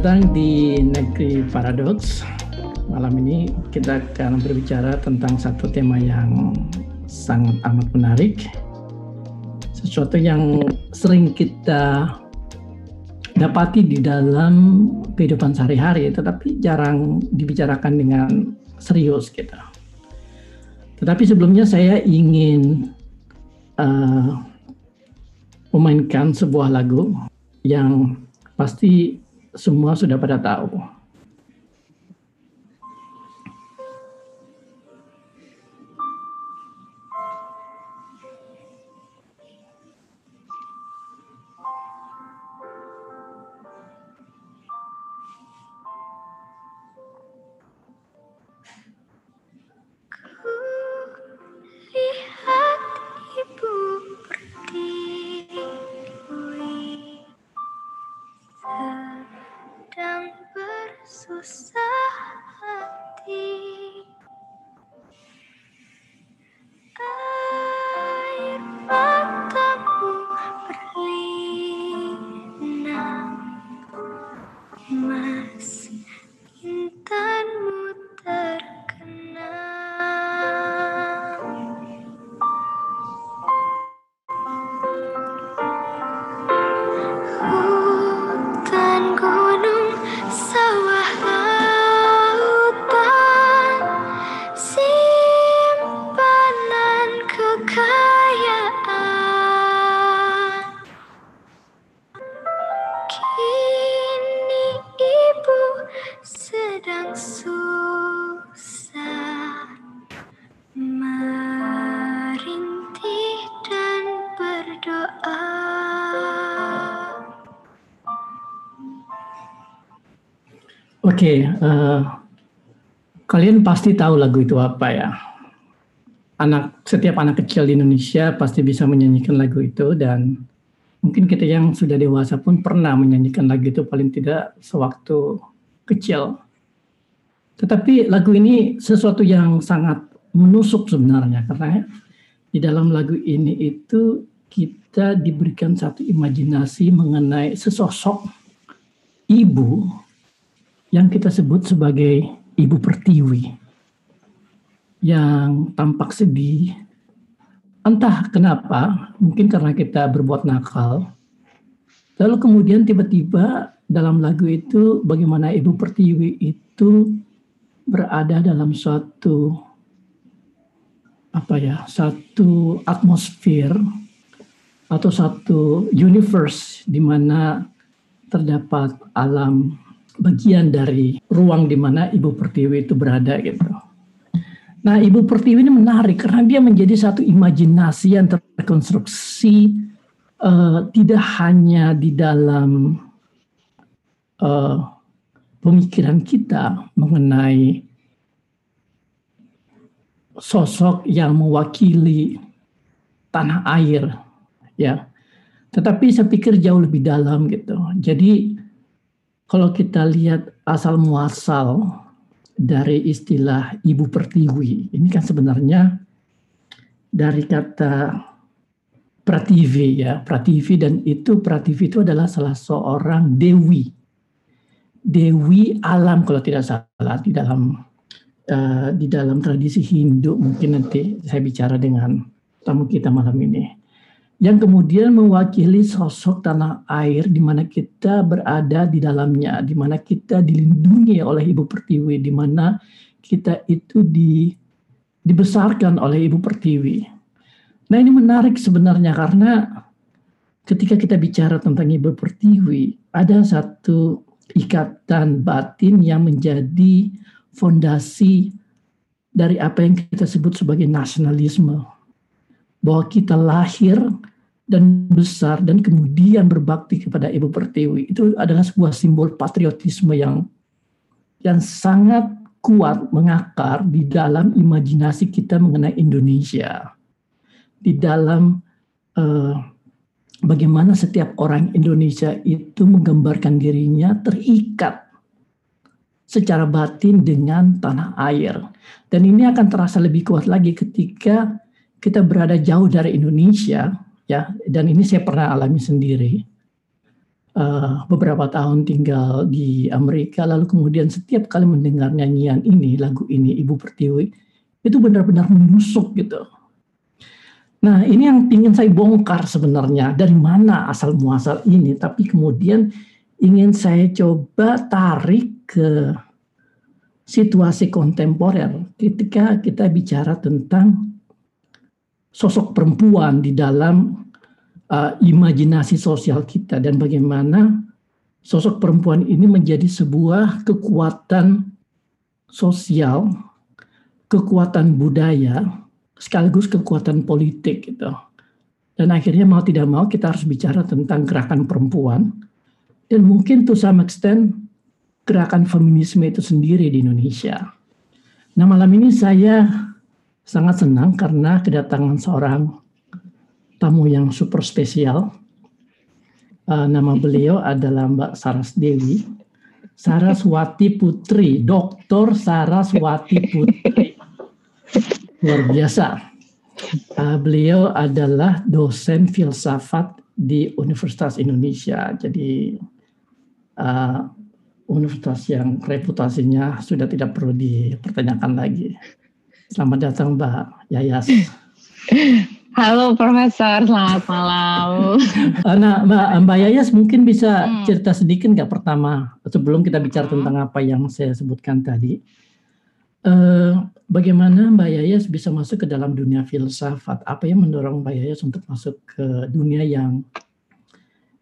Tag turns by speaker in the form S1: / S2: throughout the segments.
S1: Datang di Negeri Paradox. Malam ini kita akan berbicara tentang satu tema yang sangat amat menarik. Sesuatu yang sering kita dapati di dalam kehidupan sehari-hari, tetapi jarang dibicarakan dengan serius gitu. Tetapi sebelumnya saya ingin uh, memainkan sebuah lagu yang pasti semua sudah pada tahu. Oke, okay, uh, eh, kalian pasti tahu lagu itu apa ya? Anak setiap anak kecil di Indonesia pasti bisa menyanyikan lagu itu dan mungkin kita yang sudah dewasa pun pernah menyanyikan lagu itu paling tidak sewaktu kecil. Tetapi lagu ini sesuatu yang sangat menusuk sebenarnya karena di dalam lagu ini itu kita diberikan satu imajinasi mengenai sesosok ibu yang kita sebut sebagai ibu pertiwi yang tampak sedih. Entah kenapa, mungkin karena kita berbuat nakal. Lalu kemudian tiba-tiba dalam lagu itu bagaimana ibu pertiwi itu berada dalam suatu apa ya, satu atmosfer atau satu universe di mana terdapat alam bagian dari ruang di mana Ibu Pertiwi itu berada gitu. Nah, Ibu Pertiwi ini menarik karena dia menjadi satu imajinasi yang terkonstruksi uh, tidak hanya di dalam uh, pemikiran kita mengenai sosok yang mewakili tanah air, ya. Tetapi saya pikir jauh lebih dalam gitu. Jadi kalau kita lihat asal muasal dari istilah ibu pertiwi, ini kan sebenarnya dari kata prativi ya, prativi dan itu prativi itu adalah salah seorang dewi. Dewi alam kalau tidak salah di dalam uh, di dalam tradisi Hindu mungkin nanti saya bicara dengan tamu kita malam ini yang kemudian mewakili sosok tanah air di mana kita berada di dalamnya, di mana kita dilindungi oleh Ibu Pertiwi, di mana kita itu di, dibesarkan oleh Ibu Pertiwi. Nah ini menarik sebenarnya karena ketika kita bicara tentang Ibu Pertiwi, ada satu ikatan batin yang menjadi fondasi dari apa yang kita sebut sebagai nasionalisme. Bahwa kita lahir dan besar dan kemudian berbakti kepada Ibu Pertiwi. Itu adalah sebuah simbol patriotisme yang yang sangat kuat mengakar di dalam imajinasi kita mengenai Indonesia. Di dalam uh, bagaimana setiap orang Indonesia itu menggambarkan dirinya terikat secara batin dengan tanah air. Dan ini akan terasa lebih kuat lagi ketika kita berada jauh dari Indonesia ya dan ini saya pernah alami sendiri uh, beberapa tahun tinggal di Amerika, lalu kemudian setiap kali mendengar nyanyian ini, lagu ini, Ibu Pertiwi, itu benar-benar menusuk gitu. Nah ini yang ingin saya bongkar sebenarnya, dari mana asal muasal ini, tapi kemudian ingin saya coba tarik ke situasi kontemporer ketika kita bicara tentang sosok perempuan di dalam uh, imajinasi sosial kita dan bagaimana sosok perempuan ini menjadi sebuah kekuatan sosial, kekuatan budaya, sekaligus kekuatan politik gitu. Dan akhirnya mau tidak mau kita harus bicara tentang gerakan perempuan dan mungkin to some extent gerakan feminisme itu sendiri di Indonesia. Nah malam ini saya sangat senang karena kedatangan seorang tamu yang super spesial. Uh, nama beliau adalah Mbak Saras Dewi, Saraswati Putri, Dokter Saraswati Putri. Luar biasa. Uh, beliau adalah dosen filsafat di Universitas Indonesia. Jadi uh, universitas yang reputasinya sudah tidak perlu dipertanyakan lagi. Selamat datang Mbak Yayas.
S2: Halo Profesor, selamat malam.
S1: Eh, nah Mbak, Mbak Yayas mungkin bisa hmm. cerita sedikit nggak pertama sebelum kita bicara hmm. tentang apa yang saya sebutkan tadi. Uh, bagaimana Mbak Yayas bisa masuk ke dalam dunia filsafat? Apa yang mendorong Mbak Yayas untuk masuk ke dunia yang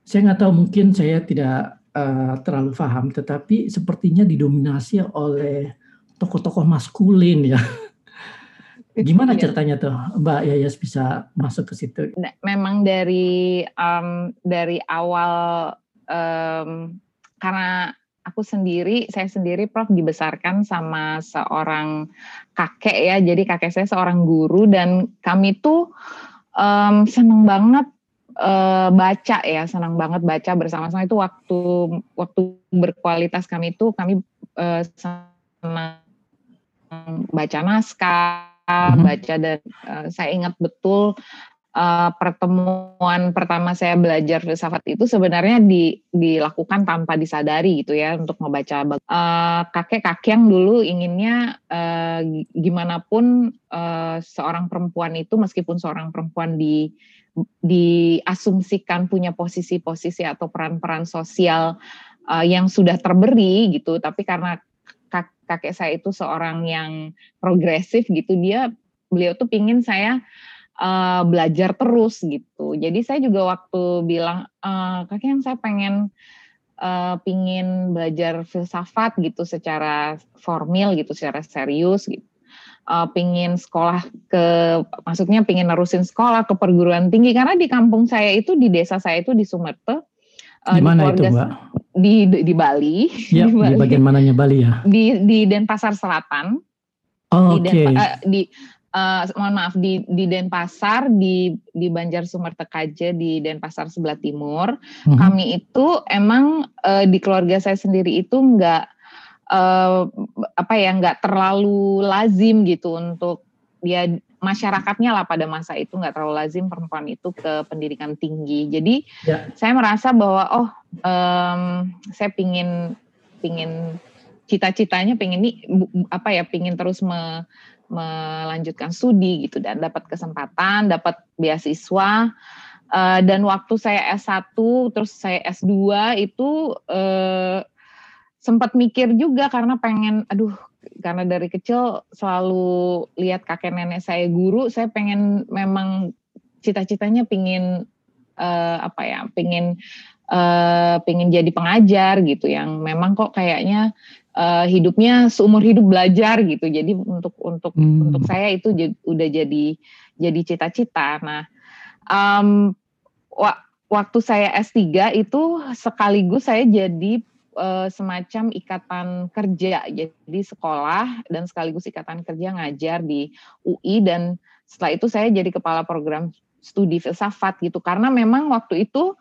S1: saya nggak tahu mungkin saya tidak uh, terlalu paham, tetapi sepertinya didominasi oleh tokoh-tokoh maskulin ya. Gimana iya. ceritanya tuh Mbak Yayas bisa masuk ke situ?
S2: Nah, memang dari um, dari awal um, karena aku sendiri, saya sendiri Prof dibesarkan sama seorang kakek ya. Jadi kakek saya seorang guru dan kami tuh um, seneng banget uh, baca ya, senang banget baca bersama-sama itu waktu waktu berkualitas kami itu kami uh, senang baca naskah hmm. baca dan uh, saya ingat betul uh, pertemuan pertama saya belajar filsafat itu sebenarnya di, dilakukan tanpa disadari gitu ya untuk membaca uh, kakek-kakek yang dulu inginnya uh, gimana pun uh, seorang perempuan itu meskipun seorang perempuan di diasumsikan punya posisi-posisi atau peran-peran sosial uh, yang sudah terberi gitu tapi karena kakek saya itu seorang yang progresif gitu dia beliau tuh pingin saya uh, belajar terus gitu. Jadi saya juga waktu bilang uh, kakek yang saya pengen uh, pingin belajar filsafat gitu secara formal gitu secara serius gitu. Uh, pingin sekolah ke maksudnya pingin nerusin sekolah ke perguruan tinggi. Karena di kampung saya itu di desa saya itu di Sumerte
S1: uh, di mana itu mbak
S2: di di Bali.
S1: Ya, di, Bali. di bagian mananya Bali ya?
S2: Di di Denpasar Selatan.
S1: Oh, Oke. Okay.
S2: Di, uh, di uh, mohon maaf di di Denpasar di di Banjar Sumertekaje di Denpasar sebelah timur. Mm-hmm. Kami itu emang uh, di keluarga saya sendiri itu enggak uh, apa ya enggak terlalu lazim gitu untuk dia masyarakatnya lah pada masa itu nggak terlalu lazim perempuan itu ke pendidikan tinggi. Jadi ya. saya merasa bahwa oh um, saya pingin pingin cita-citanya pingin nih apa ya pingin terus me, melanjutkan studi gitu dan dapat kesempatan, dapat beasiswa. Uh, dan waktu saya S1 terus saya S2 itu uh, sempat mikir juga karena pengen aduh karena dari kecil selalu lihat kakek nenek saya guru, saya pengen memang cita-citanya pingin uh, apa ya, pingin uh, pingin jadi pengajar gitu yang memang kok kayaknya uh, hidupnya seumur hidup belajar gitu. Jadi untuk untuk hmm. untuk saya itu udah jadi jadi cita-cita. Nah, um, waktu saya S3 itu sekaligus saya jadi uh, semacam ikatan kerja. Jadi sekolah dan sekaligus ikatan kerja ngajar di UI dan setelah itu saya jadi kepala program studi filsafat gitu. Karena memang waktu itu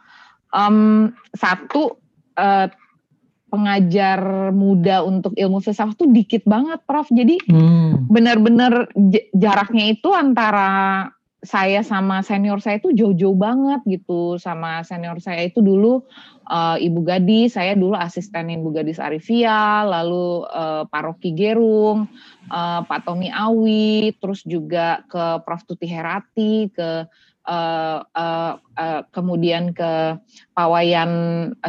S2: um, satu uh, pengajar muda untuk ilmu filsafat tuh dikit banget Prof. Jadi hmm. benar-benar jaraknya itu antara saya sama senior saya itu jauh-jauh banget gitu. Sama senior saya itu dulu uh, Ibu Gadis, saya dulu asisten Ibu Gadis Arifia, lalu uh, Pak Rocky Gerung, uh, Pak Tommy Awi, terus juga ke Prof. Tuti Herati, ke uh, uh, uh, kemudian ke Pawayan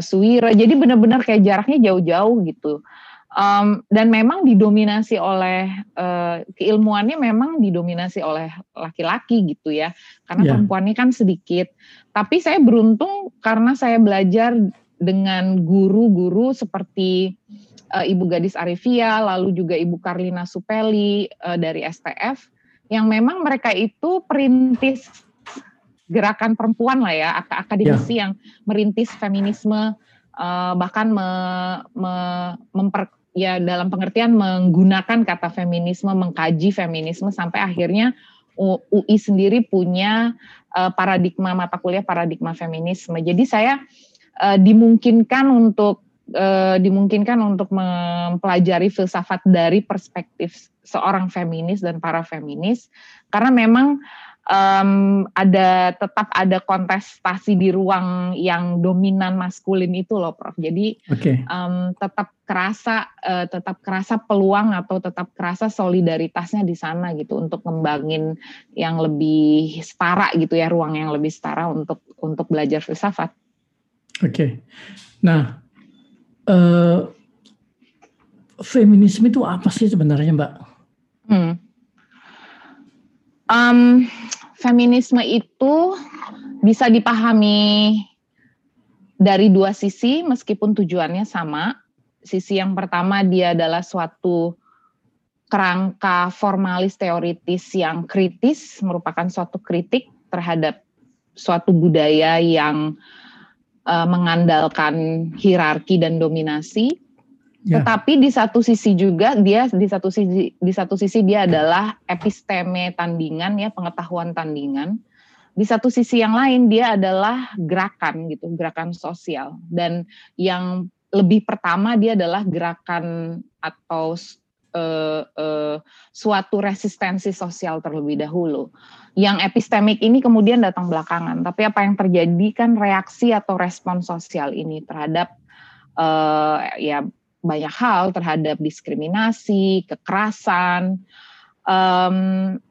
S2: Suwira. Jadi benar-benar kayak jaraknya jauh-jauh gitu um, dan memang didominasi oleh uh, keilmuannya memang didominasi oleh laki-laki gitu ya karena yeah. perempuannya kan sedikit tapi saya beruntung karena saya belajar dengan guru-guru seperti uh, Ibu Gadis Arifia lalu juga Ibu Karlina Supeli uh, dari STF yang memang mereka itu perintis gerakan perempuan lah ya akademisi yeah. yang merintis feminisme uh, bahkan me, me, memper, ya dalam pengertian menggunakan kata feminisme, mengkaji feminisme sampai akhirnya UI sendiri punya uh, paradigma mata kuliah paradigma feminisme. Jadi saya uh, dimungkinkan untuk uh, dimungkinkan untuk mempelajari filsafat dari perspektif seorang feminis dan para feminis karena memang um, ada tetap ada kontestasi di ruang yang dominan maskulin itu loh, Prof. Jadi okay. um, tetap kerasa uh, tetap kerasa peluang atau tetap kerasa solidaritasnya di sana gitu untuk ngembangin yang lebih setara gitu ya, ruang yang lebih setara untuk untuk belajar filsafat.
S1: Oke. Okay. Nah, uh, feminisme itu apa sih sebenarnya, Mbak? Hmm.
S2: Um, feminisme itu bisa dipahami dari dua sisi meskipun tujuannya sama. Sisi yang pertama dia adalah suatu kerangka formalis teoritis yang kritis merupakan suatu kritik terhadap suatu budaya yang uh, mengandalkan hierarki dan dominasi Ya. Tetapi di satu sisi juga dia di satu sisi di satu sisi dia adalah episteme tandingan ya pengetahuan tandingan. Di satu sisi yang lain dia adalah gerakan gitu, gerakan sosial dan yang lebih pertama dia adalah gerakan atau uh, uh, suatu resistensi sosial terlebih dahulu. Yang epistemik ini kemudian datang belakangan. Tapi apa yang terjadi kan reaksi atau respon sosial ini terhadap uh, ya banyak hal terhadap diskriminasi, kekerasan. Um,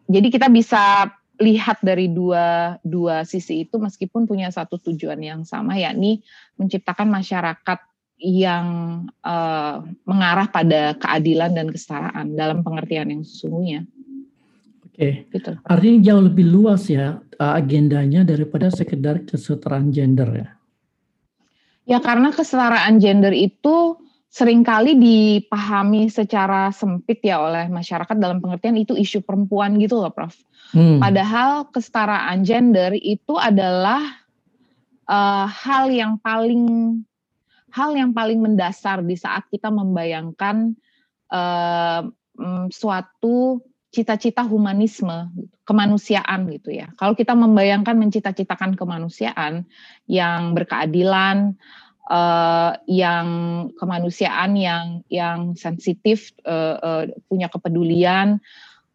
S2: jadi kita bisa lihat dari dua dua sisi itu meskipun punya satu tujuan yang sama yakni menciptakan masyarakat yang uh, mengarah pada keadilan dan kesetaraan dalam pengertian yang sesungguhnya.
S1: Oke, okay. gitu. artinya jauh lebih luas ya agendanya daripada sekedar kesetaraan gender ya.
S2: Ya karena kesetaraan gender itu sering kali dipahami secara sempit ya oleh masyarakat dalam pengertian itu isu perempuan gitu loh Prof. Hmm. Padahal kesetaraan gender itu adalah uh, hal yang paling hal yang paling mendasar di saat kita membayangkan uh, suatu cita-cita humanisme, kemanusiaan gitu ya. Kalau kita membayangkan mencita-citakan kemanusiaan yang berkeadilan, uh, yang kemanusiaan yang yang sensitif uh, uh, punya kepedulian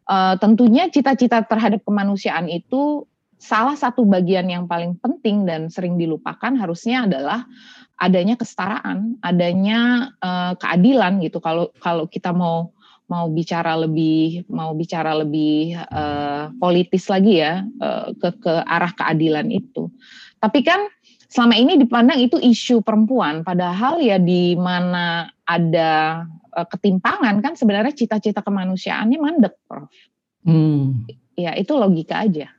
S2: uh, tentunya cita-cita terhadap kemanusiaan itu salah satu bagian yang paling penting dan sering dilupakan harusnya adalah adanya kesetaraan, adanya uh, keadilan gitu. Kalau kalau kita mau mau bicara lebih mau bicara lebih uh, politis lagi ya uh, ke ke arah keadilan itu. Tapi kan selama ini dipandang itu isu perempuan, padahal ya di mana ada uh, ketimpangan kan sebenarnya cita-cita kemanusiaannya mandek, Prof. Hmm. Ya itu logika aja.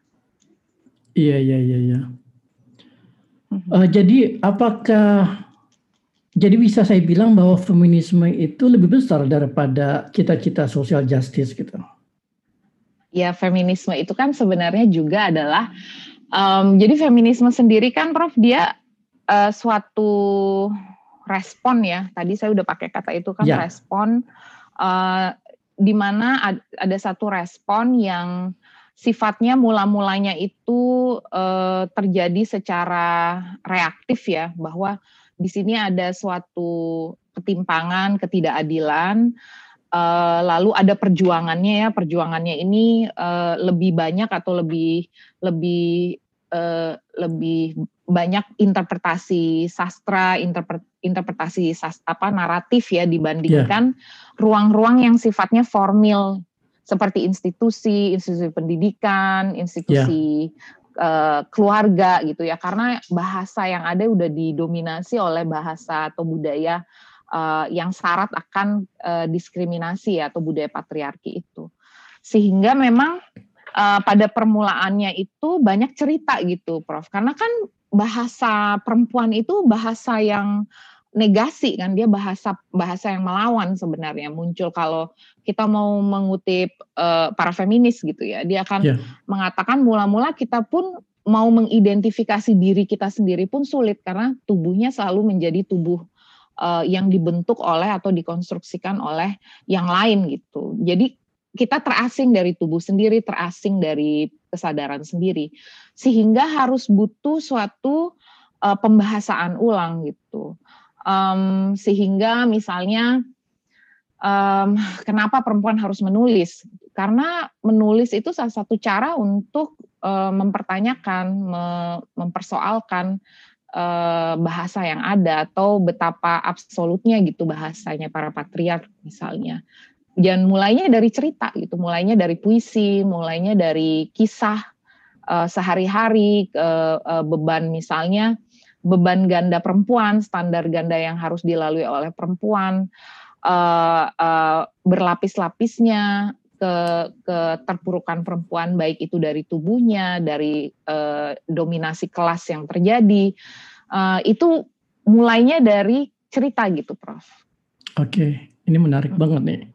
S1: Iya iya iya. iya. Uh, jadi apakah jadi bisa saya bilang bahwa feminisme itu lebih besar daripada cita-cita social justice gitu?
S2: Ya feminisme itu kan sebenarnya juga adalah Um, jadi feminisme sendiri kan, Prof, dia uh, suatu respon ya. Tadi saya udah pakai kata itu kan ya. respon, uh, di mana ada satu respon yang sifatnya mula-mulanya itu uh, terjadi secara reaktif ya, bahwa di sini ada suatu ketimpangan, ketidakadilan uh, lalu ada perjuangannya ya perjuangannya ini uh, lebih banyak atau lebih lebih uh, lebih banyak interpretasi sastra interpret, interpretasi sas, apa naratif ya dibandingkan ruang-ruang yeah. yang sifatnya formil seperti institusi institusi pendidikan institusi yeah. Uh, keluarga gitu ya karena bahasa yang ada udah didominasi oleh bahasa atau budaya uh, yang syarat akan uh, diskriminasi atau budaya patriarki itu. Sehingga memang uh, pada permulaannya itu banyak cerita gitu, Prof. Karena kan bahasa perempuan itu bahasa yang negasi kan dia bahasa bahasa yang melawan sebenarnya muncul kalau kita mau mengutip uh, para feminis gitu ya dia akan yeah. mengatakan mula-mula kita pun mau mengidentifikasi diri kita sendiri pun sulit karena tubuhnya selalu menjadi tubuh uh, yang dibentuk oleh atau dikonstruksikan oleh yang lain gitu. Jadi kita terasing dari tubuh sendiri, terasing dari kesadaran sendiri, sehingga harus butuh suatu uh, pembahasan ulang gitu. Um, sehingga misalnya um, kenapa perempuan harus menulis? Karena menulis itu salah satu cara untuk uh, mempertanyakan, me mempersoalkan uh, bahasa yang ada atau betapa absolutnya gitu bahasanya para patriark misalnya. Dan mulainya dari cerita gitu, mulainya dari puisi, mulainya dari kisah uh, sehari-hari, uh, uh, beban misalnya beban ganda perempuan, standar ganda yang harus dilalui oleh perempuan, uh, uh, berlapis-lapisnya, ke keterpurukan perempuan baik itu dari tubuhnya, dari uh, dominasi kelas yang terjadi. Uh, itu mulainya dari cerita gitu, Prof.
S1: Oke, ini menarik banget nih.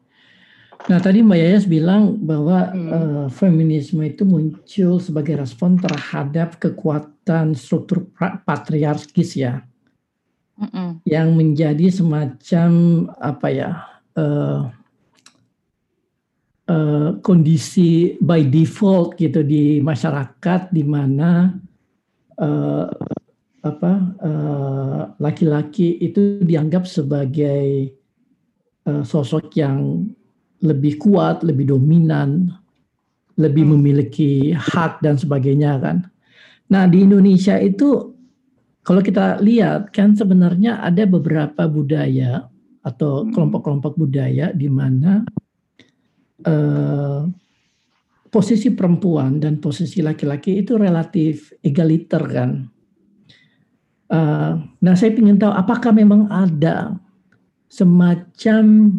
S1: Nah, tadi Mbak Yayas bilang bahwa hmm. uh, feminisme itu muncul sebagai respon terhadap kekuatan struktur patriarkis ya. Mm-mm. Yang menjadi semacam apa ya? Uh, uh, kondisi by default gitu di masyarakat di mana uh, apa uh, laki-laki itu dianggap sebagai uh, sosok yang lebih kuat, lebih dominan, lebih hmm. memiliki hak dan sebagainya kan. Nah di Indonesia itu kalau kita lihat kan sebenarnya ada beberapa budaya atau hmm. kelompok-kelompok budaya di mana Eh, posisi perempuan dan posisi laki-laki itu relatif egaliter kan. Uh, nah saya ingin tahu apakah memang ada semacam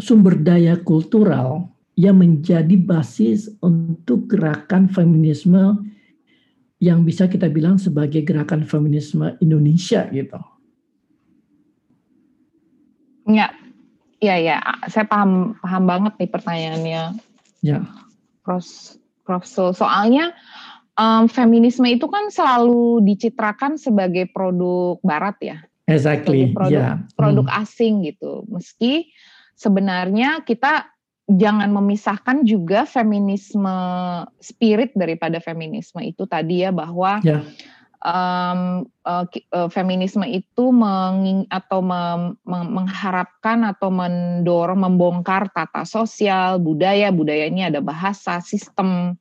S1: sumber daya kultural yang menjadi basis untuk gerakan feminisme yang bisa kita bilang sebagai gerakan feminisme Indonesia gitu.
S2: Ya, Iya ya, saya paham paham banget nih pertanyaannya.
S1: Ya.
S2: Prof. Prof. So, soalnya um, feminisme itu kan selalu dicitrakan sebagai produk Barat ya.
S1: Exactly.
S2: Sebagai produk yeah. produk hmm. asing gitu. Meski sebenarnya kita jangan memisahkan juga feminisme spirit daripada feminisme itu tadi ya bahwa yeah um, uh, feminisme itu menging, atau mem, mengharapkan atau mendorong membongkar tata sosial budaya budaya ini ada bahasa sistem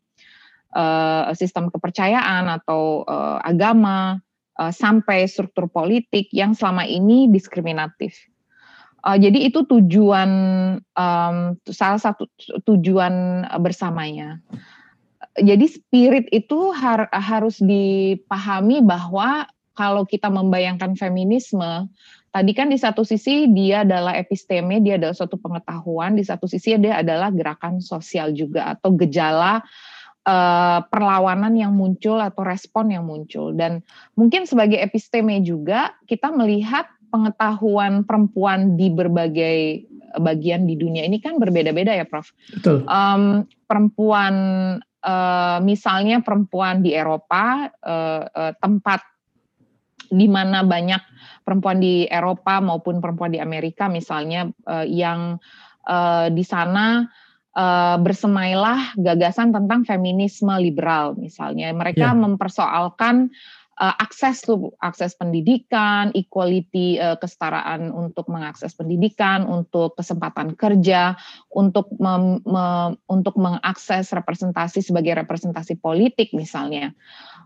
S2: uh, sistem kepercayaan atau uh, agama uh, sampai struktur politik yang selama ini diskriminatif. Uh, jadi itu tujuan um, salah satu tujuan bersamanya jadi spirit itu har harus dipahami bahwa kalau kita membayangkan feminisme, tadi kan di satu sisi dia adalah episteme, dia adalah suatu pengetahuan, di satu sisi dia adalah gerakan sosial juga atau gejala uh, perlawanan yang muncul atau respon yang muncul. Dan mungkin sebagai episteme juga kita melihat pengetahuan perempuan di berbagai bagian di dunia ini kan berbeda-beda ya, Prof.
S1: Betul. Um,
S2: perempuan uh, misalnya perempuan di Eropa uh, uh, tempat di mana banyak perempuan di Eropa maupun perempuan di Amerika misalnya uh, yang uh, di sana uh, bersemailah gagasan tentang feminisme liberal misalnya mereka yeah. mempersoalkan uh, akses tuh akses pendidikan, equality uh, kesetaraan untuk mengakses pendidikan, untuk kesempatan kerja, untuk mem, me, untuk mengakses representasi sebagai representasi politik misalnya.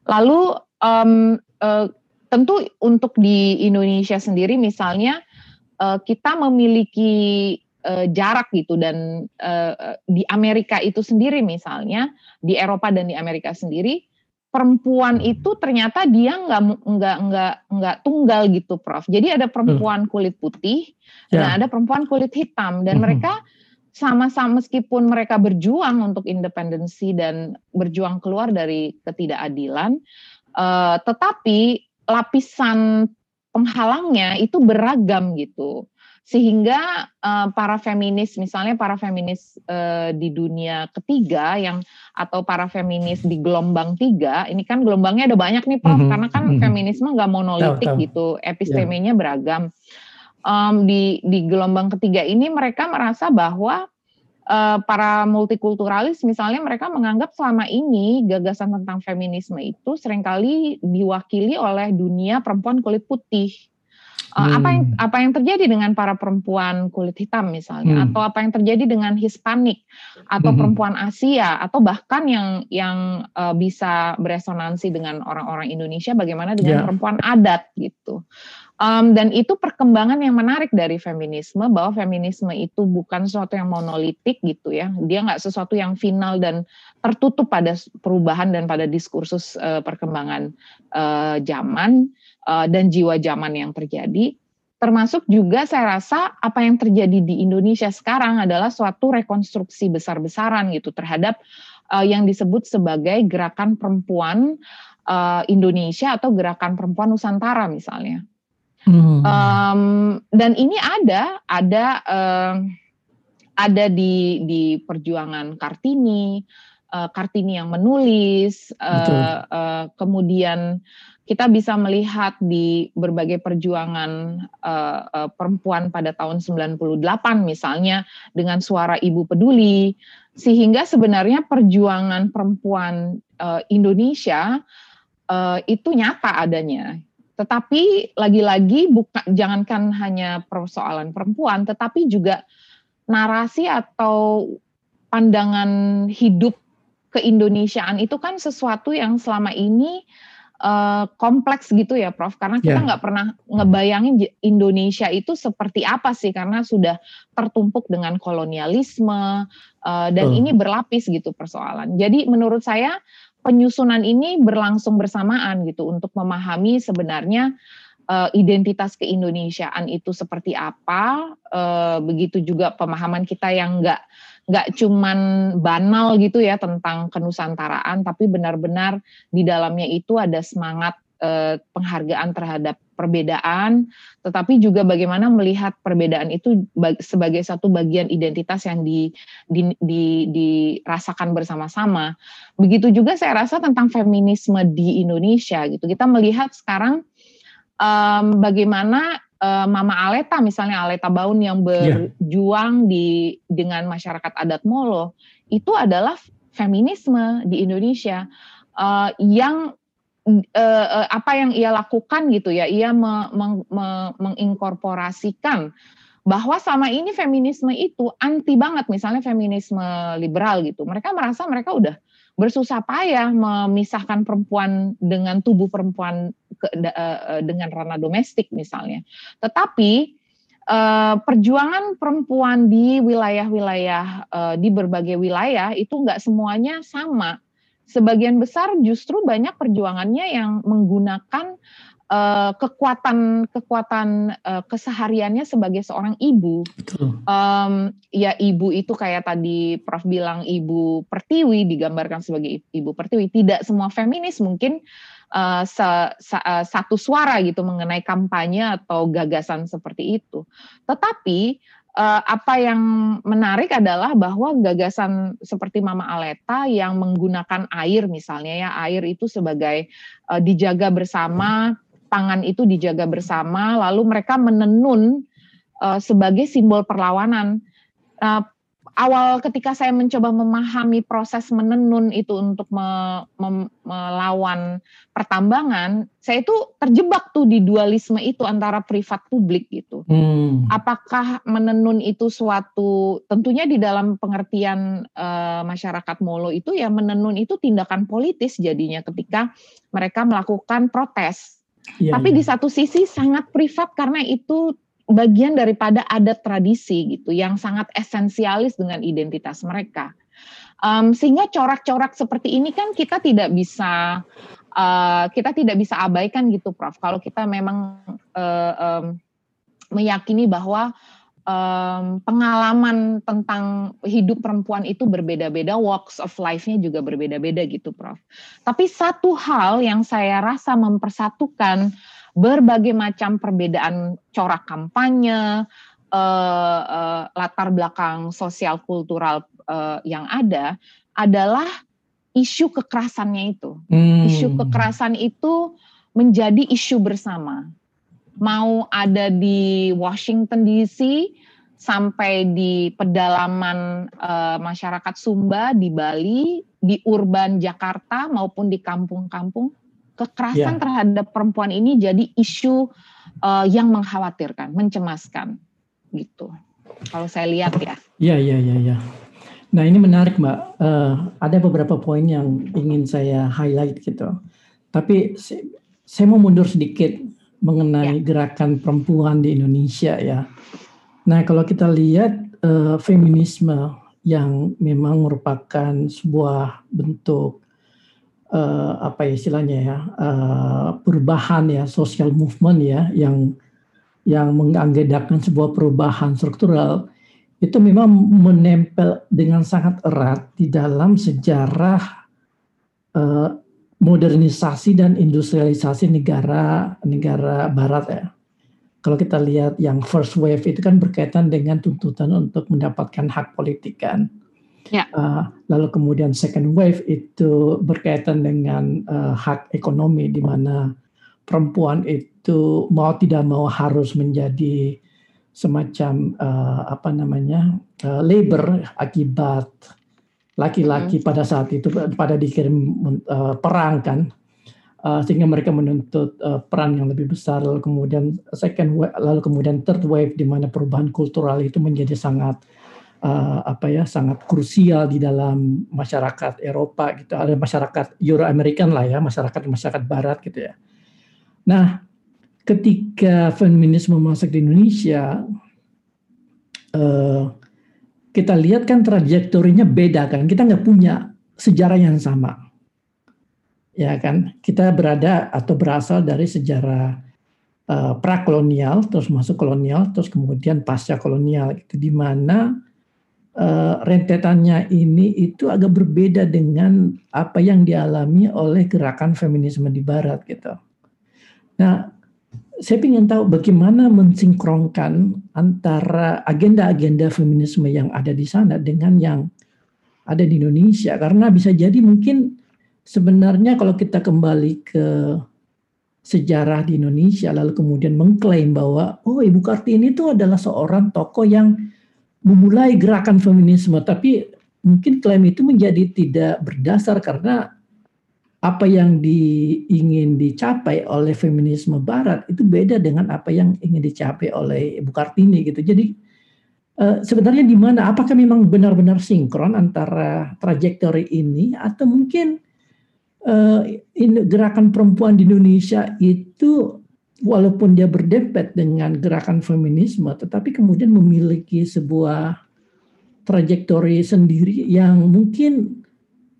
S2: Lalu um, uh, tentu untuk di Indonesia sendiri misalnya uh, kita memiliki jarak gitu dan uh, di Amerika itu sendiri misalnya di Eropa dan di Amerika sendiri perempuan itu ternyata dia nggak nggak nggak nggak tunggal gitu Prof. Jadi ada perempuan kulit putih yeah. dan ada perempuan kulit hitam dan mm -hmm. mereka sama-sama meskipun mereka berjuang untuk independensi dan berjuang keluar dari ketidakadilan, uh, tetapi lapisan penghalangnya itu beragam gitu sehingga uh, para feminis misalnya para feminis uh, di dunia ketiga yang atau para feminis di gelombang tiga ini kan gelombangnya ada banyak nih prof mm -hmm. karena kan mm -hmm. feminisme nggak monolitik tau, gitu epistemenya yeah. beragam um, di di gelombang ketiga ini mereka merasa bahwa uh, para multikulturalis misalnya mereka menganggap selama ini gagasan tentang feminisme itu sering kali diwakili oleh dunia perempuan kulit putih Uh, hmm. Apa yang apa yang terjadi dengan para perempuan kulit hitam misalnya, hmm. atau apa yang terjadi dengan Hispanik atau hmm. perempuan Asia, atau bahkan yang yang uh, bisa beresonansi dengan orang-orang Indonesia, bagaimana dengan yeah. perempuan adat gitu. Um, dan itu perkembangan yang menarik dari feminisme bahwa feminisme itu bukan sesuatu yang monolitik gitu ya, dia nggak sesuatu yang final dan tertutup pada perubahan dan pada diskursus uh, perkembangan uh, zaman uh, dan jiwa zaman yang terjadi. Termasuk juga saya rasa apa yang terjadi di Indonesia sekarang adalah suatu rekonstruksi besar-besaran gitu terhadap uh, yang disebut sebagai gerakan perempuan Indonesia atau gerakan perempuan Nusantara misalnya. Hmm. Um, dan ini ada, ada, uh, ada di di perjuangan Kartini, uh, Kartini yang menulis, uh, uh, kemudian kita bisa melihat di berbagai perjuangan uh, uh, perempuan pada tahun 98 misalnya dengan suara Ibu Peduli sehingga sebenarnya perjuangan perempuan uh, Indonesia uh, itu nyata adanya. Tetapi lagi-lagi bukan jangankan hanya persoalan perempuan tetapi juga narasi atau pandangan hidup keindonesiaan itu kan sesuatu yang selama ini uh, kompleks gitu ya Prof karena kita ya. nggak yeah. pernah ngebayangin Indonesia itu seperti apa sih karena sudah tertumpuk dengan kolonialisme uh, dan uh. ini berlapis gitu persoalan. Jadi menurut saya penyusunan ini berlangsung bersamaan gitu untuk memahami sebenarnya uh, identitas keindonesiaan itu seperti apa, uh, begitu juga pemahaman kita yang nggak nggak cuman banal gitu ya tentang kenusantaraan, tapi benar-benar di dalamnya itu ada semangat eh, penghargaan terhadap perbedaan, tetapi juga bagaimana melihat perbedaan itu sebagai satu bagian identitas yang di, di, di, dirasakan bersama-sama. Begitu juga saya rasa tentang feminisme di Indonesia gitu. Kita melihat sekarang um, bagaimana uh, Mama Aleta misalnya Aleta Baun yang iya. berjuang yeah. di dengan masyarakat adat Molo itu adalah feminisme di Indonesia uh, yang uh, apa yang ia lakukan gitu ya ia me, me, me, menginkorporasikan bahwa sama ini feminisme itu anti banget misalnya feminisme liberal gitu mereka merasa mereka udah bersusah payah memisahkan perempuan dengan tubuh perempuan ke, uh, dengan ranah domestik misalnya. Tetapi uh, perjuangan perempuan di wilayah-wilayah uh, di berbagai wilayah itu nggak semuanya sama. Sebagian besar justru banyak perjuangannya yang menggunakan uh, kekuatan kekuatan uh, kesehariannya sebagai seorang ibu. Um, ya ibu itu kayak tadi Prof bilang ibu pertiwi digambarkan sebagai ibu pertiwi. Tidak semua feminis mungkin uh, se, uh, satu suara gitu mengenai kampanye atau gagasan seperti itu. Tetapi uh, apa yang menarik adalah bahwa gagasan seperti Mama Aleta yang menggunakan air misalnya ya air itu sebagai uh, dijaga bersama pangan itu dijaga bersama, lalu mereka menenun uh, sebagai simbol perlawanan. Uh, awal ketika saya mencoba memahami proses menenun itu untuk me, me, melawan pertambangan, saya itu terjebak tuh di dualisme itu antara privat publik gitu. Hmm. Apakah menenun itu suatu tentunya di dalam pengertian uh, masyarakat Molo itu ya menenun itu tindakan politis jadinya ketika mereka melakukan protes. Ya, Tapi ya. di satu sisi sangat privat karena itu bagian daripada adat tradisi gitu yang sangat esensialis dengan identitas mereka. Um, sehingga corak-corak seperti ini kan kita tidak bisa uh, kita tidak bisa abaikan gitu, Prof. Kalau kita memang uh, um, meyakini bahwa um, pengalaman tentang hidup perempuan itu berbeda-beda, walks of life-nya juga berbeda-beda gitu, Prof. Tapi satu hal yang saya rasa mempersatukan berbagai macam perbedaan corak kampanye, uh, uh, latar belakang sosial kultural uh, yang ada adalah isu kekerasannya itu. Hmm. Isu kekerasan itu menjadi isu bersama. Mau ada di Washington DC sampai di pedalaman uh, masyarakat Sumba di Bali, di urban Jakarta maupun di kampung-kampung kekerasan yeah. terhadap perempuan ini jadi isu uh, yang mengkhawatirkan, mencemaskan gitu. Kalau saya lihat ya.
S1: Iya iya iya. Ya. Nah ini menarik mbak. Uh, ada beberapa poin yang ingin saya highlight gitu. Tapi saya mau mundur sedikit mengenai ya. gerakan perempuan di Indonesia ya. Nah kalau kita lihat uh, feminisme yang memang merupakan sebuah bentuk uh, apa ya istilahnya ya uh, perubahan ya social movement ya yang yang mengagendakan sebuah perubahan struktural itu memang menempel dengan sangat erat di dalam sejarah uh, modernisasi dan industrialisasi negara negara barat ya. Kalau kita lihat yang first wave itu kan berkaitan dengan tuntutan untuk mendapatkan hak politik kan Ya. Uh, lalu kemudian second wave itu berkaitan dengan uh, hak ekonomi di mana perempuan itu mau tidak mau harus menjadi semacam uh, apa namanya uh, labor akibat laki-laki hmm. pada saat itu pada dikirim uh, perang kan uh, sehingga mereka menuntut uh, peran yang lebih besar lalu kemudian second wave, lalu kemudian third wave di mana perubahan kultural itu menjadi sangat uh, apa ya sangat krusial di dalam masyarakat Eropa gitu. Ada masyarakat Euro American lah ya masyarakat masyarakat Barat gitu ya. Nah ketika feminisme masuk di Indonesia uh, kita lihat kan trajektorinya beda kan. Kita nggak punya sejarah yang sama. Ya kan? Kita berada atau berasal dari sejarah uh, prakolonial terus masuk kolonial terus kemudian pasca kolonial gitu. Di mana uh, rentetannya ini itu agak berbeda dengan apa yang dialami oleh gerakan feminisme di Barat gitu. Nah, saya ingin tahu bagaimana mensinkronkan antara agenda-agenda feminisme yang ada di sana dengan yang ada di Indonesia karena bisa jadi mungkin sebenarnya kalau kita kembali ke sejarah di Indonesia lalu kemudian mengklaim bahwa oh Ibu Kartini itu adalah seorang tokoh yang memulai gerakan feminisme, tapi mungkin klaim itu menjadi tidak berdasar karena apa yang diingin dicapai oleh feminisme Barat itu beda dengan apa yang ingin dicapai oleh Ibu Kartini gitu. Jadi uh, sebenarnya di mana? Apakah memang benar-benar sinkron antara trajektori ini atau mungkin uh, gerakan perempuan di Indonesia itu walaupun dia berdempet dengan gerakan feminisme, tetapi kemudian memiliki sebuah trajektori sendiri yang mungkin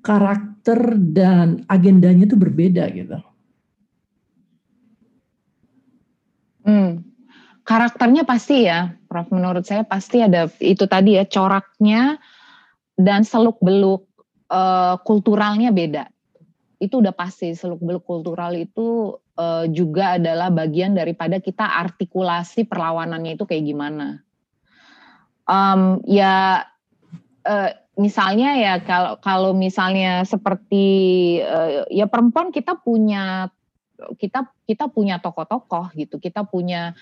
S1: karakter dan agendanya itu berbeda gitu.
S2: Hmm. Karakternya pasti ya, Prof. Menurut saya pasti ada itu tadi ya coraknya dan seluk beluk uh, kulturalnya beda. Itu udah pasti seluk beluk kultural itu uh, juga adalah bagian daripada kita artikulasi perlawanannya itu kayak gimana. Um, ya uh, misalnya ya kalau kalau misalnya seperti uh, ya perempuan kita punya kita kita punya tokoh-tokoh gitu, kita punya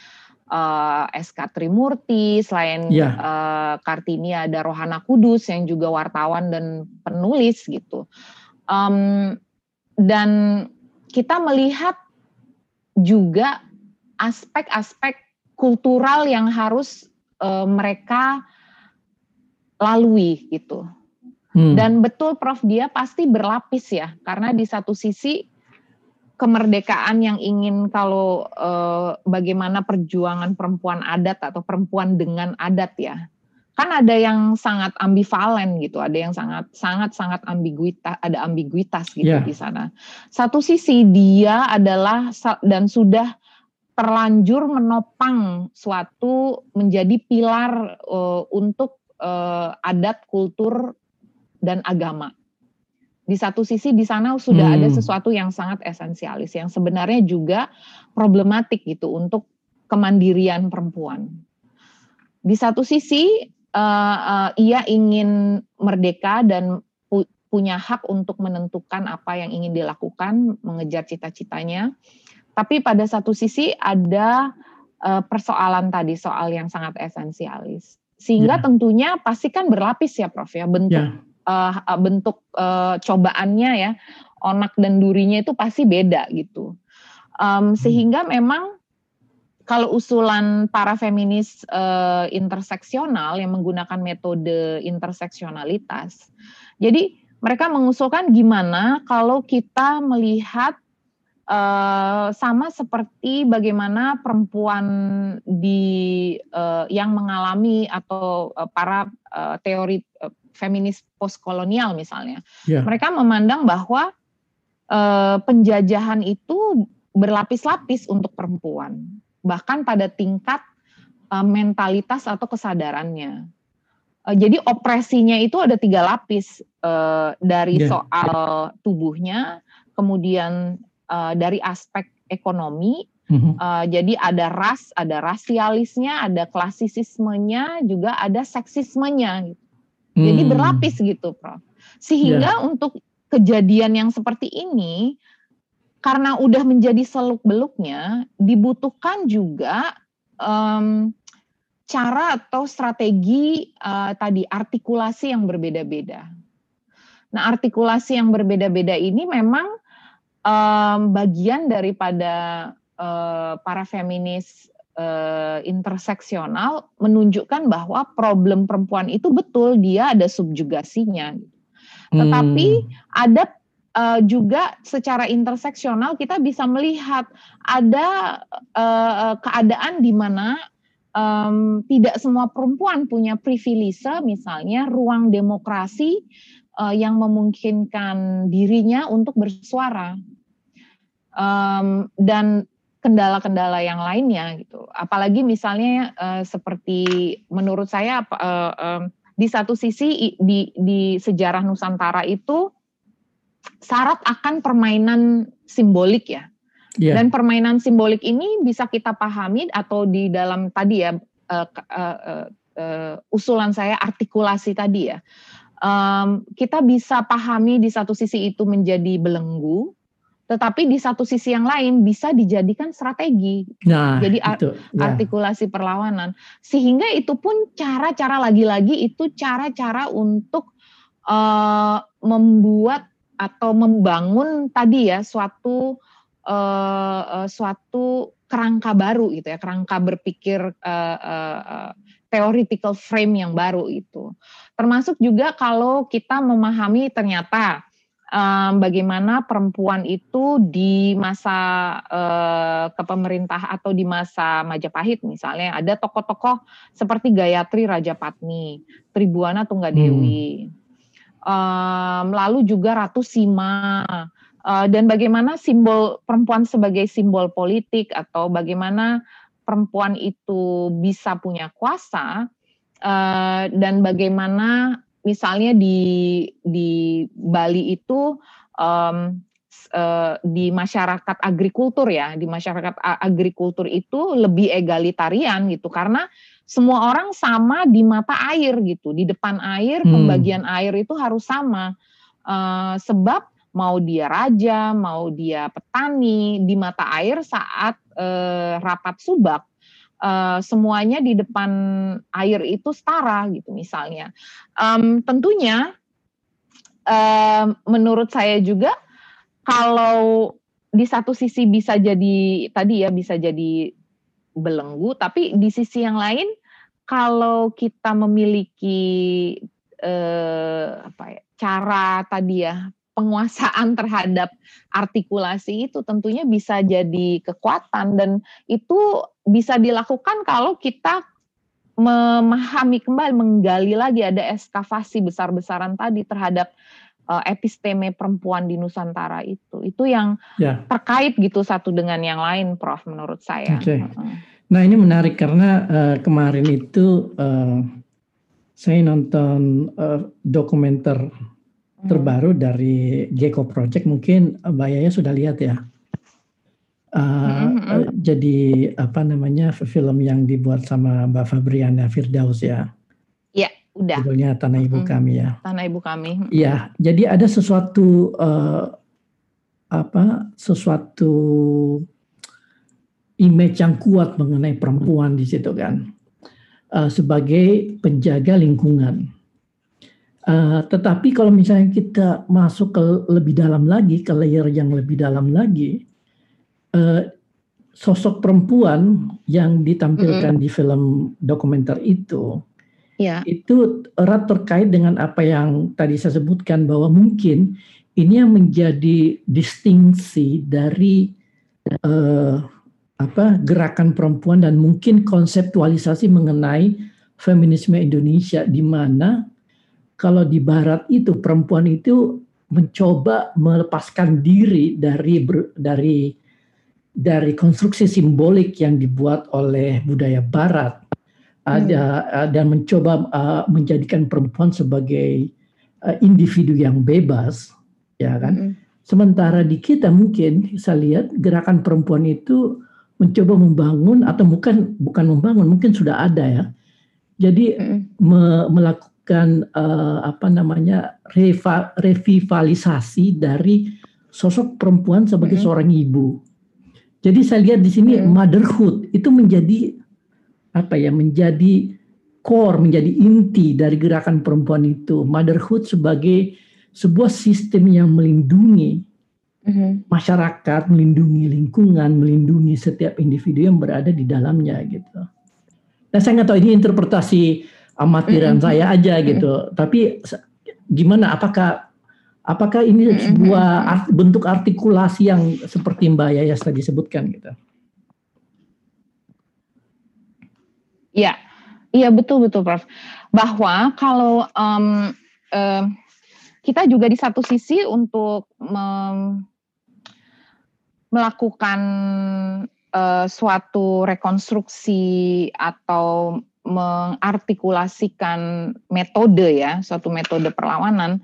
S2: uh, SK Trimurti, selain yeah. Ya. uh, Kartini ada Rohana Kudus yang juga wartawan dan penulis gitu. Um, dan kita melihat juga aspek-aspek kultural yang harus uh, mereka lalui gitu. Hmm. Dan betul Prof dia pasti berlapis ya, karena di satu sisi kemerdekaan yang ingin kalau uh, bagaimana perjuangan perempuan adat atau perempuan dengan adat ya. Kan ada yang sangat ambivalen gitu, ada yang sangat sangat sangat ambiguitas, ada ambiguitas gitu yeah. di sana. Satu sisi dia adalah dan sudah terlanjur menopang suatu menjadi pilar uh, untuk uh, adat, kultur dan agama. Di satu sisi di sana sudah hmm. ada sesuatu yang sangat esensialis yang sebenarnya juga problematik gitu untuk kemandirian perempuan. Di satu sisi uh, uh, ia ingin merdeka dan pu punya hak untuk menentukan apa yang ingin dilakukan, mengejar cita-citanya. Tapi pada satu sisi ada uh, persoalan tadi soal yang sangat esensialis. Sehingga yeah. tentunya pasti kan berlapis ya Prof ya bentuk yeah uh, bentuk uh, cobaannya ya onak dan durinya itu pasti beda gitu um, sehingga memang kalau usulan para feminis uh, interseksional yang menggunakan metode interseksionalitas jadi mereka mengusulkan gimana kalau kita melihat Uh, sama seperti bagaimana perempuan di uh, yang mengalami atau uh, para uh, teori uh, feminis postkolonial misalnya. Yeah. Mereka memandang bahwa uh, penjajahan itu berlapis-lapis untuk perempuan, bahkan pada tingkat uh, mentalitas atau kesadarannya. Uh, jadi opresinya itu ada tiga lapis uh, dari yeah. soal tubuhnya, kemudian uh, dari aspek ekonomi. Mm-hmm. Uh, jadi ada ras, ada rasialisnya, ada klasisismenya, juga ada seksismenya. Gitu. Hmm. Jadi berlapis gitu, Prof. Sehingga yeah. untuk kejadian yang seperti ini karena udah menjadi seluk-beluknya dibutuhkan juga um, cara atau strategi uh, tadi artikulasi yang berbeda-beda. Nah, artikulasi yang berbeda-beda ini memang um, bagian daripada uh, para feminis uh, interseksional menunjukkan bahwa problem perempuan itu betul dia ada subjugasinya. Tetapi hmm. ada uh, juga secara interseksional kita bisa melihat ada uh, keadaan di mana um, tidak semua perempuan punya privilege misalnya ruang demokrasi uh, yang memungkinkan dirinya untuk bersuara. Um, dan kendala-kendala yang lainnya gitu. Apalagi misalnya uh, seperti menurut saya uh, uh, di satu sisi di di sejarah Nusantara itu syarat akan permainan simbolik ya. Yeah. Dan permainan simbolik ini bisa kita pahami atau di dalam tadi ya uh, uh, uh, uh, usulan saya artikulasi tadi ya. Um, kita bisa pahami di satu sisi itu menjadi belenggu, tetapi di satu sisi yang lain bisa dijadikan strategi. Nah, Jadi itu, ya. artikulasi perlawanan. Sehingga itu pun cara-cara lagi-lagi itu cara-cara untuk uh, membuat atau membangun tadi ya suatu uh, uh, suatu kerangka baru gitu ya, kerangka berpikir uh, uh, uh, theoretical frame yang baru itu. Termasuk juga kalau kita memahami ternyata um, bagaimana perempuan itu di masa uh, kepemerintah atau di masa Majapahit misalnya ada tokoh-tokoh seperti Gayatri Rajapatni, Tribuana Tunggadewi, hmm. Um, lalu juga Ratu Sima. Uh, dan bagaimana simbol perempuan sebagai simbol politik atau bagaimana perempuan itu bisa punya kuasa uh, dan bagaimana misalnya di di Bali itu uh, di masyarakat agrikultur ya, di masyarakat agrikultur itu lebih egalitarian gitu karena semua orang sama di mata air gitu, di depan air hmm. pembagian air itu harus sama uh, sebab mau dia raja, mau dia petani di mata air saat uh, rapat subak uh, semuanya di depan air itu setara gitu misalnya. Um, tentunya uh, menurut saya juga kalau di satu sisi bisa jadi tadi ya bisa jadi belenggu, tapi di sisi yang lain kalau kita memiliki eh, apa ya, cara tadi ya penguasaan terhadap artikulasi itu tentunya bisa jadi kekuatan dan itu bisa dilakukan kalau kita memahami kembali menggali lagi ada eskavasi besar-besaran tadi terhadap uh, episteme perempuan di Nusantara itu itu yang ya. terkait gitu satu dengan yang lain Prof menurut saya. Okay.
S1: Nah ini menarik karena uh, kemarin itu uh, saya nonton uh, dokumenter hmm. terbaru dari Gecko Project mungkin Mbak Yaya sudah lihat ya. Uh, uh, jadi apa namanya film yang dibuat sama Mbak Fabriana Firdaus ya.
S2: Udah.
S1: Judulnya Tanah Ibu hmm. Kami ya.
S2: Tanah Ibu Kami.
S1: Iya, jadi ada sesuatu uh, apa sesuatu image yang kuat mengenai perempuan di situ kan uh, sebagai penjaga lingkungan. Uh, tetapi kalau misalnya kita masuk ke lebih dalam lagi, ke layer yang lebih dalam lagi, uh, sosok perempuan yang ditampilkan mm -hmm. di film dokumenter itu, yeah. itu erat terkait dengan apa yang tadi saya sebutkan bahwa mungkin ini yang menjadi distingsi dari uh, apa gerakan perempuan dan mungkin konseptualisasi mengenai feminisme Indonesia di mana kalau di barat itu perempuan itu mencoba melepaskan diri dari dari dari konstruksi simbolik yang dibuat oleh budaya barat ada hmm. dan mencoba uh, menjadikan perempuan sebagai uh, individu yang bebas ya kan hmm. sementara di kita mungkin saya lihat gerakan perempuan itu mencoba membangun atau bukan bukan membangun mungkin sudah ada ya jadi mm. me, melakukan uh, apa namanya reva, revitalisasi dari sosok perempuan sebagai mm. seorang ibu jadi saya lihat di sini mm. motherhood itu menjadi apa ya menjadi core menjadi inti dari gerakan perempuan itu motherhood sebagai sebuah sistem yang melindungi hmm masyarakat, melindungi lingkungan, melindungi setiap individu yang berada di dalamnya gitu. Dan saya nggak tahu ini interpretasi amatiran mm-hmm. saya aja gitu. Mm-hmm. Tapi gimana? Apakah apakah ini mm-hmm. sebuah art, bentuk artikulasi yang seperti Mbak Yayas tadi sebutkan gitu?
S2: Iya, iya betul betul Prof. Bahwa kalau um, um, kita juga di satu sisi untuk melakukan uh, suatu rekonstruksi atau mengartikulasikan metode ya, suatu metode perlawanan,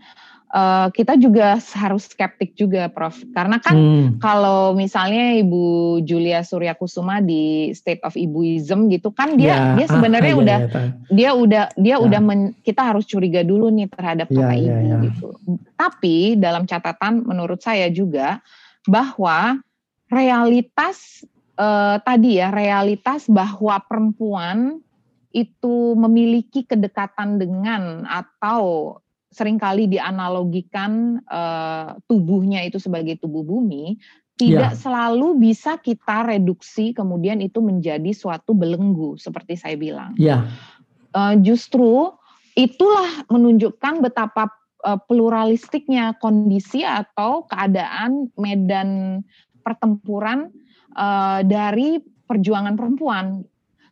S2: uh, kita juga harus skeptik juga, Prof. Karena kan hmm. kalau misalnya Ibu Julia Surya Kusuma di State of Ibuism gitu kan dia ya, dia sebenarnya ah, udah ya, ya, dia udah dia ya. udah men, kita harus curiga dulu nih terhadap ya, kata ya, ibu ya. gitu. Tapi dalam catatan menurut saya juga bahwa realitas eh, tadi ya realitas bahwa perempuan itu memiliki kedekatan dengan atau sering kali dianalogikan eh, tubuhnya itu sebagai tubuh bumi tidak ya. selalu bisa kita reduksi kemudian itu menjadi suatu belenggu seperti saya bilang.
S1: Ya.
S2: Eh, justru itulah menunjukkan betapa eh, pluralistiknya kondisi atau keadaan medan pertempuran uh, dari perjuangan perempuan.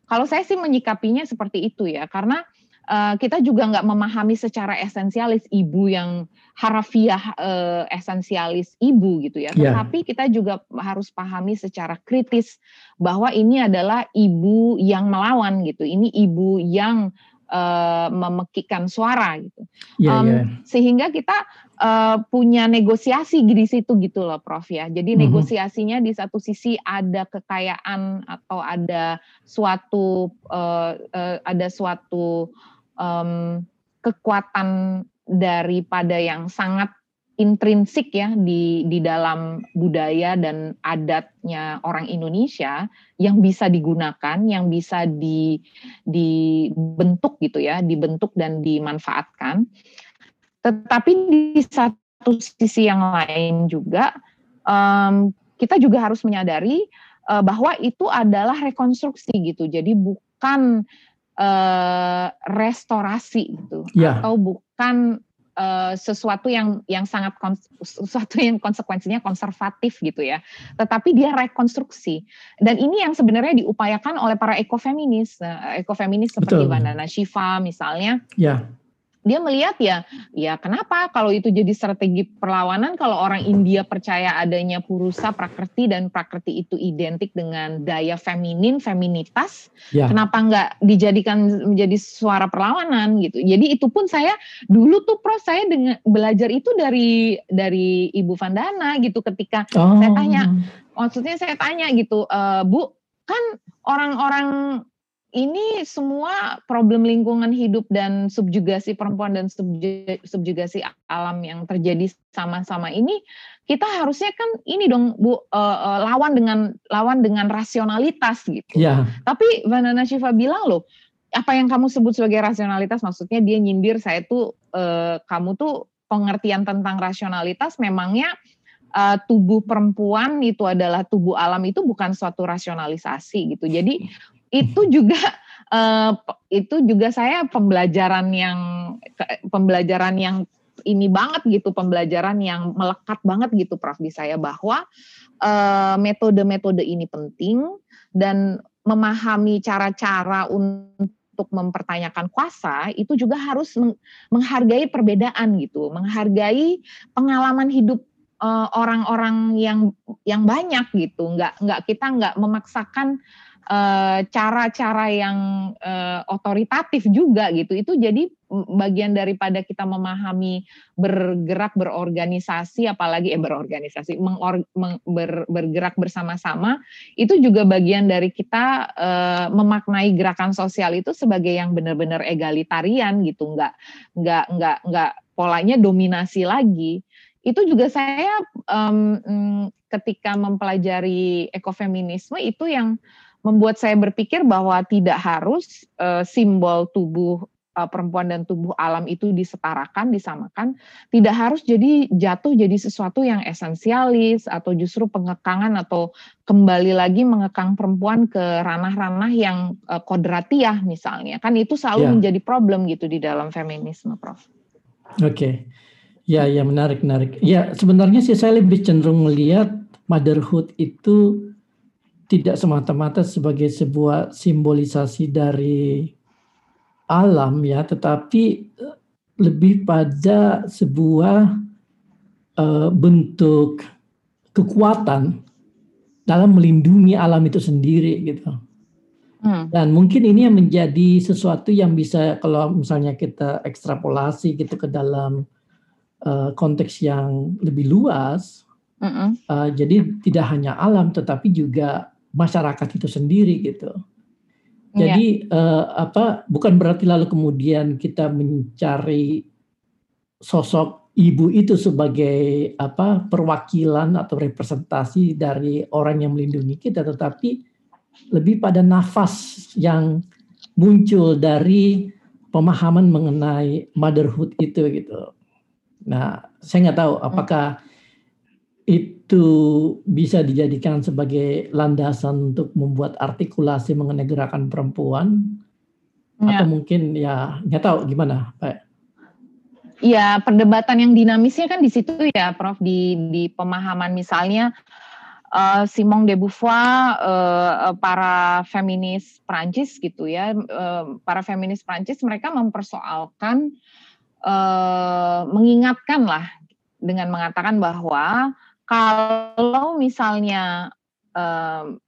S2: Kalau saya sih menyikapinya seperti itu ya, karena uh, kita juga nggak memahami secara esensialis ibu yang harafiah uh, esensialis ibu gitu ya. Yeah. Tetapi kita juga harus pahami secara kritis bahwa ini adalah ibu yang melawan gitu. Ini ibu yang uh, memekikan suara gitu. Yeah, um, yeah. Sehingga kita uh, punya negosiasi di situ gitu loh, Prof ya. Jadi mm-hmm. negosiasinya di satu sisi ada kekayaan atau ada suatu uh, uh, ada suatu um, kekuatan daripada yang sangat intrinsik ya di di dalam budaya dan adatnya orang Indonesia yang bisa digunakan, yang bisa di dibentuk gitu ya, dibentuk dan dimanfaatkan. Tetapi di satu sisi yang lain juga um, kita juga harus menyadari uh, bahwa itu adalah rekonstruksi gitu. Jadi bukan uh, restorasi gitu ya. atau bukan Uh, sesuatu yang yang sangat sesuatu yang konsekuensinya konservatif gitu ya. Tetapi dia rekonstruksi. Dan ini yang sebenarnya diupayakan oleh para ekofeminis, uh, ekofeminis seperti Vandana Shiva misalnya. Ya dia melihat ya ya kenapa kalau itu jadi strategi perlawanan kalau orang India percaya adanya purusa prakrti dan prakrti itu identik dengan daya feminin feminitas ya. kenapa nggak dijadikan menjadi suara perlawanan gitu jadi itu pun saya dulu tuh pro saya dengan belajar itu dari dari Ibu Vandana gitu ketika oh. saya tanya maksudnya saya tanya gitu e, Bu kan orang-orang ini semua problem lingkungan hidup dan subjugasi perempuan dan subjugasi alam yang terjadi sama-sama ini kita harusnya kan ini dong Bu uh, uh, lawan dengan lawan dengan rasionalitas gitu. Yeah. Tapi Vanana Shiva bilang loh apa yang kamu sebut sebagai rasionalitas maksudnya dia nyindir saya tuh uh, kamu tuh pengertian tentang rasionalitas memangnya uh, tubuh perempuan itu adalah tubuh alam itu bukan suatu rasionalisasi gitu. Jadi itu juga uh, itu juga saya pembelajaran yang pembelajaran yang ini banget gitu pembelajaran yang melekat banget gitu Prof di saya bahwa eh, metode-metode uh, ini penting dan memahami cara-cara untuk mempertanyakan kuasa itu juga harus menghargai perbedaan gitu, menghargai pengalaman hidup eh, orang-orang uh, yang yang banyak gitu, nggak nggak kita nggak memaksakan cara-cara uh, yang uh, otoritatif juga gitu. Itu jadi bagian daripada kita memahami bergerak berorganisasi apalagi eh berorganisasi mengor, meng, ber, bergerak bersama-sama. Itu juga bagian dari kita uh, memaknai gerakan sosial itu sebagai yang benar-benar egalitarian gitu. Nggak nggak nggak nggak polanya dominasi lagi. Itu juga saya um, ketika mempelajari ekofeminisme itu yang membuat saya berpikir bahwa tidak harus uh, simbol tubuh uh, perempuan dan tubuh alam itu disetarakan, disamakan, tidak harus jadi jatuh jadi sesuatu yang esensialis atau justru pengekangan atau kembali lagi mengekang perempuan ke ranah-ranah yang uh, kodratiah misalnya. Kan itu selalu ya. menjadi problem gitu di dalam feminisme, Prof.
S1: Oke. Okay. Ya, ya menarik, menarik. Ya, sebenarnya sih saya lebih cenderung melihat motherhood itu tidak semata-mata sebagai sebuah simbolisasi dari alam ya, tetapi eh, lebih pada sebuah uh, bentuk kekuatan dalam melindungi alam itu sendiri gitu. Hmm. Dan mungkin ini yang menjadi sesuatu yang bisa kalau misalnya kita ekstrapolasi gitu ke dalam uh, konteks yang lebih luas. Mm uh, jadi tidak hanya alam tetapi juga masyarakat itu sendiri gitu. Jadi yeah. uh, apa bukan berarti lalu kemudian kita mencari sosok ibu itu sebagai apa perwakilan atau representasi dari orang yang melindungi kita tetapi lebih pada nafas yang muncul dari pemahaman mengenai motherhood itu gitu. Nah, saya nggak tahu apakah itu bisa dijadikan sebagai landasan untuk membuat artikulasi mengenai gerakan perempuan ya. atau mungkin ya nggak tahu gimana Pak.
S2: Ya perdebatan yang dinamisnya kan di situ ya Prof di di pemahaman misalnya uh, Simone de Beauvoir uh, para feminis Prancis gitu ya uh, para feminis Prancis mereka mempersoalkan uh, mengingatkan lah dengan mengatakan bahwa kalau misalnya um,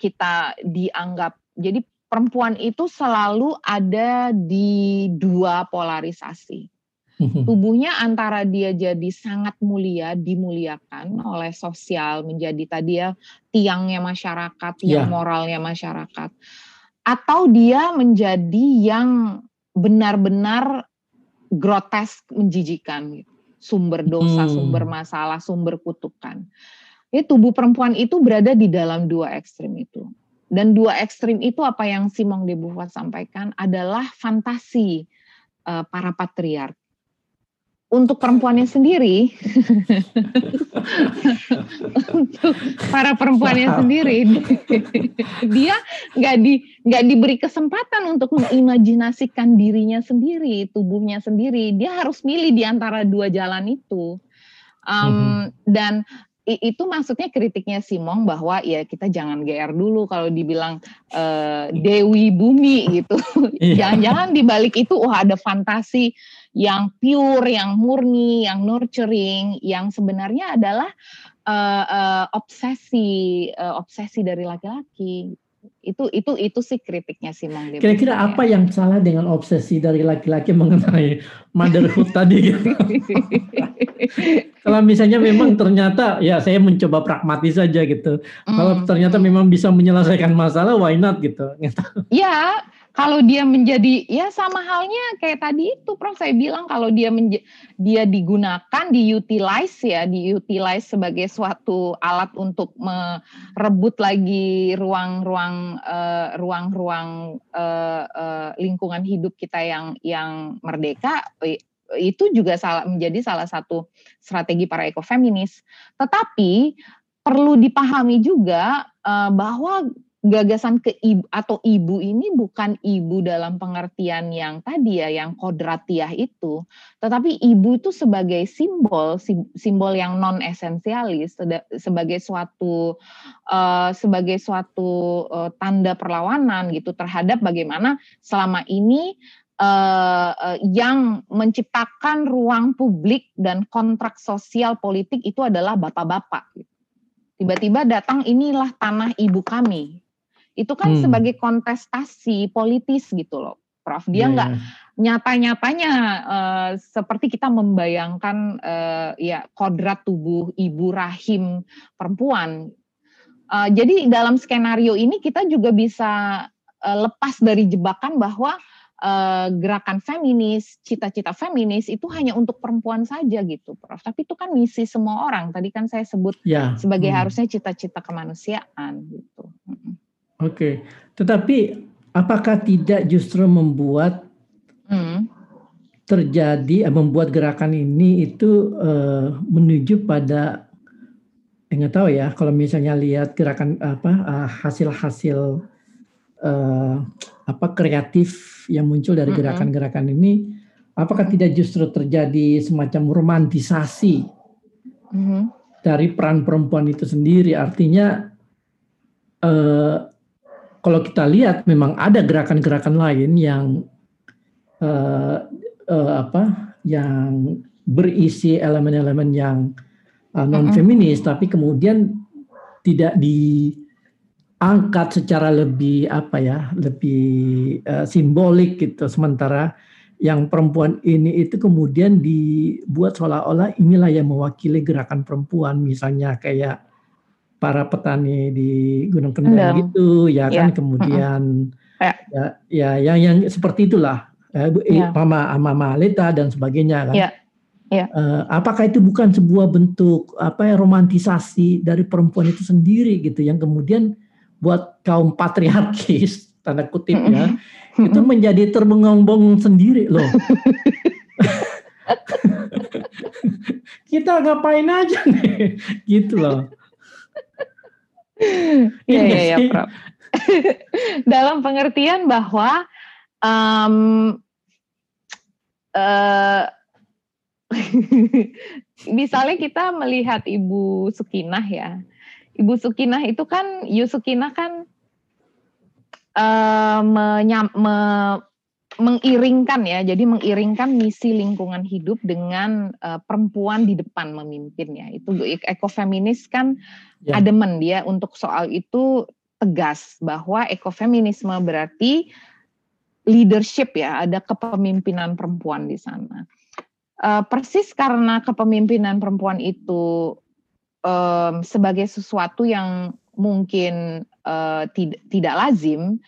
S2: kita dianggap jadi perempuan itu selalu ada di dua polarisasi. Mhm. Tubuhnya antara dia jadi sangat mulia, dimuliakan oleh sosial, menjadi tadi ya tiangnya masyarakat, tiang yeah. moralnya masyarakat. Atau dia menjadi yang benar-benar grotesk, menjijikan gitu. Sumber dosa, hmm. sumber masalah, sumber kutukan. Ya, tubuh perempuan itu berada di dalam dua ekstrim itu. Dan dua ekstrim itu apa yang Simon de Beauvoir sampaikan adalah fantasi uh, para patriark untuk perempuannya sendiri, untuk para perempuannya sendiri, dia nggak di nggak diberi kesempatan untuk mengimajinasikan dirinya sendiri, tubuhnya sendiri. Dia harus milih di antara dua jalan itu. Um, mm -hmm. Dan itu maksudnya kritiknya Simong bahwa ya kita jangan GR dulu kalau dibilang uh, Dewi Bumi gitu. Iya. Jangan-jangan di balik itu oh ada fantasi yang pure, yang murni, yang nurturing, yang sebenarnya adalah uh, uh, obsesi uh, obsesi dari laki-laki itu itu itu sih kritiknya sih Mang
S1: Kira-kira apa yang salah dengan obsesi dari laki-laki mengenai motherhood tadi gitu? Kalau misalnya memang ternyata ya saya mencoba pragmatis saja gitu. Mm. Kalau ternyata memang bisa menyelesaikan masalah why not gitu.
S2: Ya, kalau dia menjadi ya sama halnya kayak tadi itu Prof. Saya bilang kalau dia dia digunakan diutilize ya diutilize sebagai suatu alat untuk merebut lagi ruang-ruang uh, ruang-ruang uh, uh, lingkungan hidup kita yang yang merdeka itu juga salah menjadi salah satu strategi para ekofeminis. Tetapi perlu dipahami juga uh, bahwa gagasan ke ibu atau ibu ini bukan ibu dalam pengertian yang tadi ya yang kodratiah itu. Tetapi ibu itu sebagai simbol simbol yang non esensialis sebagai suatu uh, sebagai suatu uh, tanda perlawanan gitu terhadap bagaimana selama ini uh, yang menciptakan ruang publik dan kontrak sosial politik itu adalah bapak-bapak. Tiba-tiba datang inilah tanah ibu kami itu kan hmm. sebagai kontestasi politis gitu loh Prof dia iya, nggak yeah. nyata-nyatanya uh, seperti kita membayangkan uh, ya kodrat tubuh ibu rahim perempuan uh, jadi dalam skenario ini kita juga bisa uh, lepas dari jebakan bahwa uh, gerakan feminis, cita-cita feminis itu hanya untuk perempuan saja gitu, Prof. Tapi itu kan misi semua orang. Tadi kan saya sebut ya. sebagai hmm. harusnya cita-cita kemanusiaan gitu.
S1: Oke, tetapi apakah tidak justru membuat hmm. terjadi, eh, membuat gerakan ini itu uh, menuju pada, enggak tahu ya, kalau misalnya lihat gerakan apa uh, hasil-hasil uh, apa kreatif yang muncul dari hmm. gerakan-gerakan ini, apakah tidak justru terjadi semacam romantisasi hmm. dari peran perempuan itu sendiri? Artinya uh, kalau kita lihat memang ada gerakan-gerakan lain yang uh, uh, apa yang berisi elemen-elemen yang uh, non feminis tapi kemudian tidak diangkat secara lebih apa ya lebih uh, simbolik gitu. Sementara yang perempuan ini itu kemudian dibuat seolah-olah inilah yang mewakili gerakan perempuan misalnya kayak para petani di Gunung Kendang gitu ya kan ya. kemudian ya. ya ya yang yang seperti itulah ya, ya. Mama Mama Leta dan sebagainya kan. Ya. Ya. Uh, apakah itu bukan sebuah bentuk apa ya romantisasi dari perempuan itu sendiri gitu yang kemudian buat kaum patriarkis tanda kutip ya itu menjadi terbengong-bengong sendiri loh. Kita ngapain aja nih gitu loh.
S2: Iya iya ya, Prof. Dalam pengertian bahwa um, uh, misalnya kita melihat Ibu Sukinah ya, Ibu Sukinah itu kan, Yu Sukinah kan uh, menyam, me, mengiringkan ya, jadi mengiringkan misi lingkungan hidup dengan uh, perempuan di depan memimpinnya. Itu ekofeminis kan ya. ademen dia untuk soal itu tegas bahwa ekofeminisme berarti leadership ya, ada kepemimpinan perempuan di sana. Uh, persis karena kepemimpinan perempuan itu um, sebagai sesuatu yang mungkin uh, tidak tidak lazim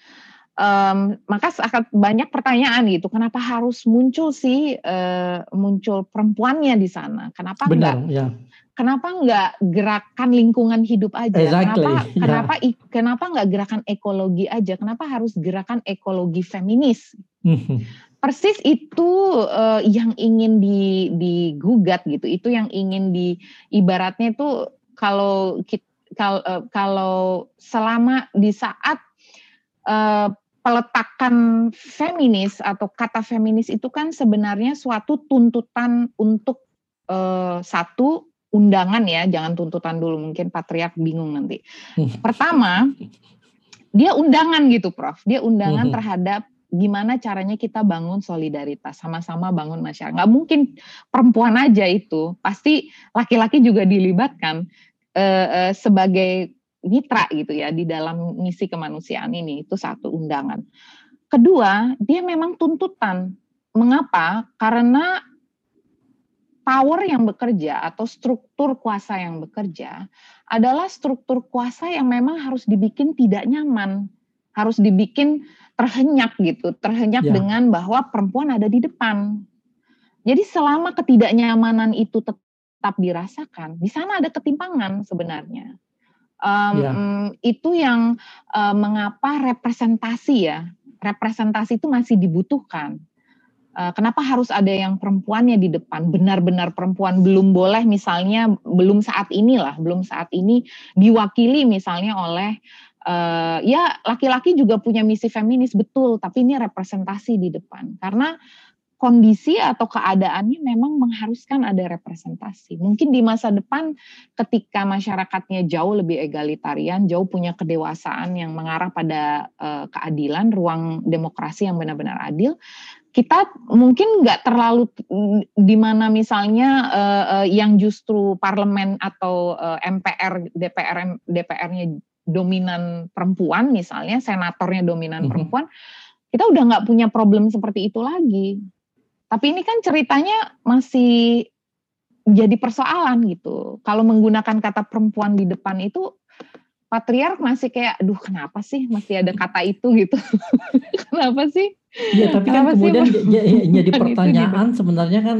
S2: um, maka akan banyak pertanyaan gitu kenapa harus muncul sih uh, muncul perempuannya di sana kenapa
S1: Benar,
S2: enggak
S1: ya.
S2: Kenapa enggak gerakan lingkungan hidup aja?
S1: Exactly,
S2: kenapa
S1: yeah.
S2: kenapa kenapa enggak gerakan ekologi aja? Kenapa harus gerakan ekologi feminis? Persis itu uh, yang ingin di, digugat gitu. Itu yang ingin di ibaratnya itu kalau kalau uh, kalau selama di saat uh, peletakan feminis atau kata feminis itu kan sebenarnya suatu tuntutan untuk uh, satu undangan ya jangan tuntutan dulu mungkin patriark bingung nanti. Pertama dia undangan gitu prof. Dia undangan
S1: Mhm.
S2: terhadap gimana caranya kita bangun solidaritas sama-sama bangun masyarakat. Nggak mungkin perempuan aja itu pasti laki-laki juga dilibatkan uh, uh, sebagai mitra gitu ya di dalam misi kemanusiaan ini itu satu undangan. Kedua dia memang tuntutan. Mengapa? Karena power yang bekerja atau struktur kuasa yang bekerja adalah struktur kuasa yang memang harus dibikin tidak nyaman harus dibikin terhenyak gitu, terhenyak
S1: Ya.
S2: dengan bahwa perempuan ada di depan. Jadi selama ketidaknyamanan itu tetap dirasakan, di sana ada ketimpangan sebenarnya. Um,
S1: Ya.
S2: Itu yang uh, mengapa representasi ya, representasi itu masih dibutuhkan. Uh, kenapa harus ada yang perempuannya di depan? Benar-benar perempuan belum boleh misalnya belum saat inilah, belum saat ini diwakili misalnya oleh uh, ya laki-laki juga punya misi feminis betul, tapi ini representasi di depan karena kondisi atau keadaannya memang mengharuskan ada representasi. Mungkin di masa depan ketika masyarakatnya jauh lebih egalitarian, jauh punya kedewasaan yang mengarah pada uh, keadilan, ruang demokrasi yang benar-benar adil, kita mungkin nggak terlalu di mana misalnya uh, uh, yang justru parlemen atau uh, MPR, DPR, DPR-nya dominan perempuan misalnya, senatornya dominan
S1: Mhm.
S2: perempuan, kita udah nggak punya problem seperti itu lagi. Tapi ini kan ceritanya masih jadi persoalan gitu. Kalau menggunakan kata perempuan di depan itu patriark masih kayak, aduh kenapa sih masih ada kata itu gitu? kenapa sih?
S1: Iya, tapi kan
S2: Kenapa
S1: kemudian jadi
S2: itu gitu?
S1: pertanyaan sebenarnya kan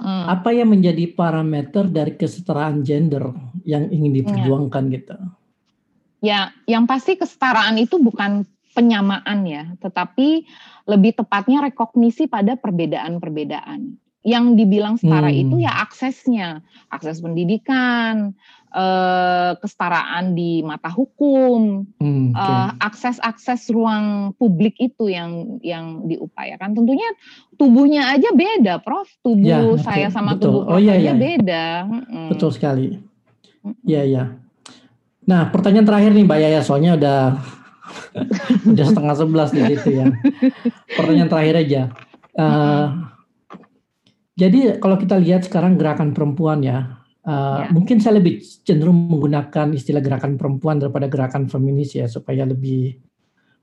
S2: Hmm.
S1: apa yang menjadi parameter dari kesetaraan gender yang ingin diperjuangkan gitu.
S2: Ya, yang pasti kesetaraan itu bukan penyamaan ya, tetapi lebih tepatnya rekognisi pada perbedaan-perbedaan. Yang dibilang setara
S1: Hmm.
S2: itu ya aksesnya, akses pendidikan, eh, kesetaraan di mata hukum,
S1: Hmm,
S2: eh, akses-akses ruang publik itu yang yang diupayakan. Tentunya tubuhnya aja beda, Prof. Tubuh
S1: Ya,
S2: saya sama
S1: Betul.
S2: tubuh
S1: Oh, iya,
S2: aja
S1: iya.
S2: beda.
S1: Betul sekali. Iya, iya. Nah, pertanyaan terakhir nih Mbak Yaya, soalnya udah udah setengah sebelas di situ ya. Pertanyaan terakhir aja. Eh, jadi kalau kita lihat sekarang gerakan perempuan ya, eh,
S2: Ya.
S1: mungkin saya lebih cenderung menggunakan istilah gerakan perempuan daripada gerakan feminis ya, supaya lebih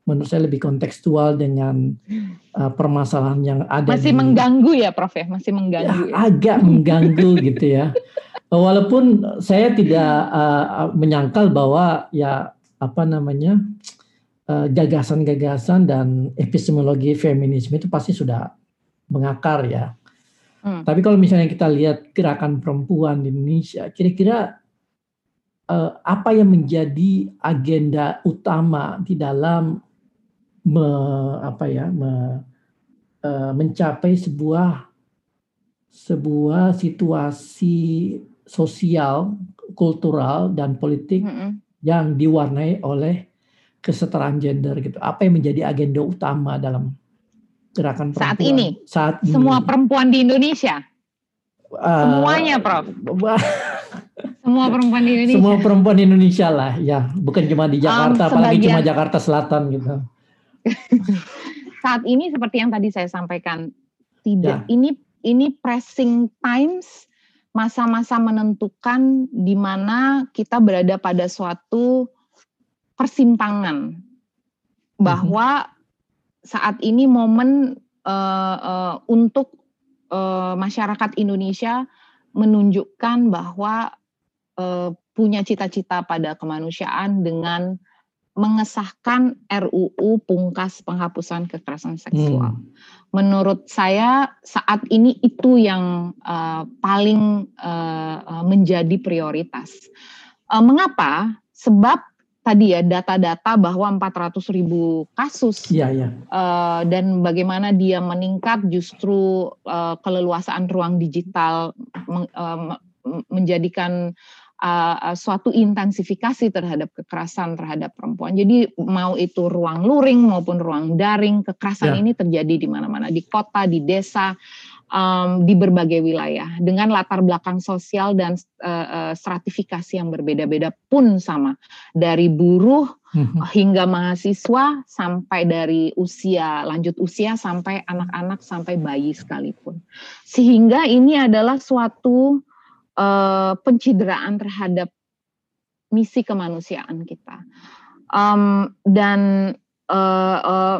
S1: menurut saya lebih kontekstual dengan eh, permasalahan yang ada.
S2: Masih
S1: di-
S2: mengganggu ya, Prof ya, masih
S1: ya,
S2: mengganggu. ya.
S1: agak mengganggu gitu ya. Walaupun saya tidak uh, menyangkal bahwa ya apa namanya uh, gagasan-gagasan dan epistemologi feminisme itu pasti sudah mengakar ya.
S2: Hmm.
S1: Tapi kalau misalnya kita lihat gerakan perempuan di Indonesia, kira-kira uh, apa yang menjadi agenda utama di dalam me, apa ya me, uh, mencapai sebuah sebuah situasi sosial, kultural dan politik
S2: Mm-mm.
S1: yang diwarnai oleh kesetaraan gender gitu. Apa yang menjadi agenda utama dalam gerakan
S2: Saat
S1: perempuan
S2: ini?
S1: Saat ini.
S2: Semua perempuan di Indonesia,
S1: Uh,
S2: semuanya, Prof. semua perempuan di Indonesia.
S1: Semua perempuan di Indonesia lah, ya, bukan cuma di Jakarta, apalagi
S2: sebagian-
S1: cuma Jakarta Selatan gitu.
S2: Saat ini seperti yang tadi saya sampaikan, tidak.
S1: Ya.
S2: Ini ini pressing times, masa-masa menentukan di mana kita berada pada suatu persimpangan bahwa saat ini momen eh, eh, untuk eh, masyarakat Indonesia menunjukkan bahwa eh, punya cita-cita pada kemanusiaan dengan mengesahkan RUU Pungkas Penghapusan Kekerasan Seksual. Hmm. Menurut saya saat ini itu yang uh, paling uh, menjadi prioritas. Uh, mengapa? Sebab tadi ya data-data bahwa 400 ribu kasus ya, ya. Uh, dan bagaimana dia meningkat justru uh, keleluasaan ruang digital meng, uh, menjadikan uh, suatu intensifikasi terhadap kekerasan terhadap perempuan. Jadi mau itu ruang luring maupun ruang daring, kekerasan ya. ini terjadi di mana-mana di kota, di desa, um, di berbagai wilayah dengan latar belakang sosial dan uh, uh, stratifikasi yang berbeda-beda pun sama dari buruh mhm. hingga mahasiswa sampai dari usia lanjut usia sampai anak-anak sampai bayi sekalipun sehingga ini adalah suatu uh, pencideraan terhadap misi kemanusiaan kita. Um, dan uh, uh,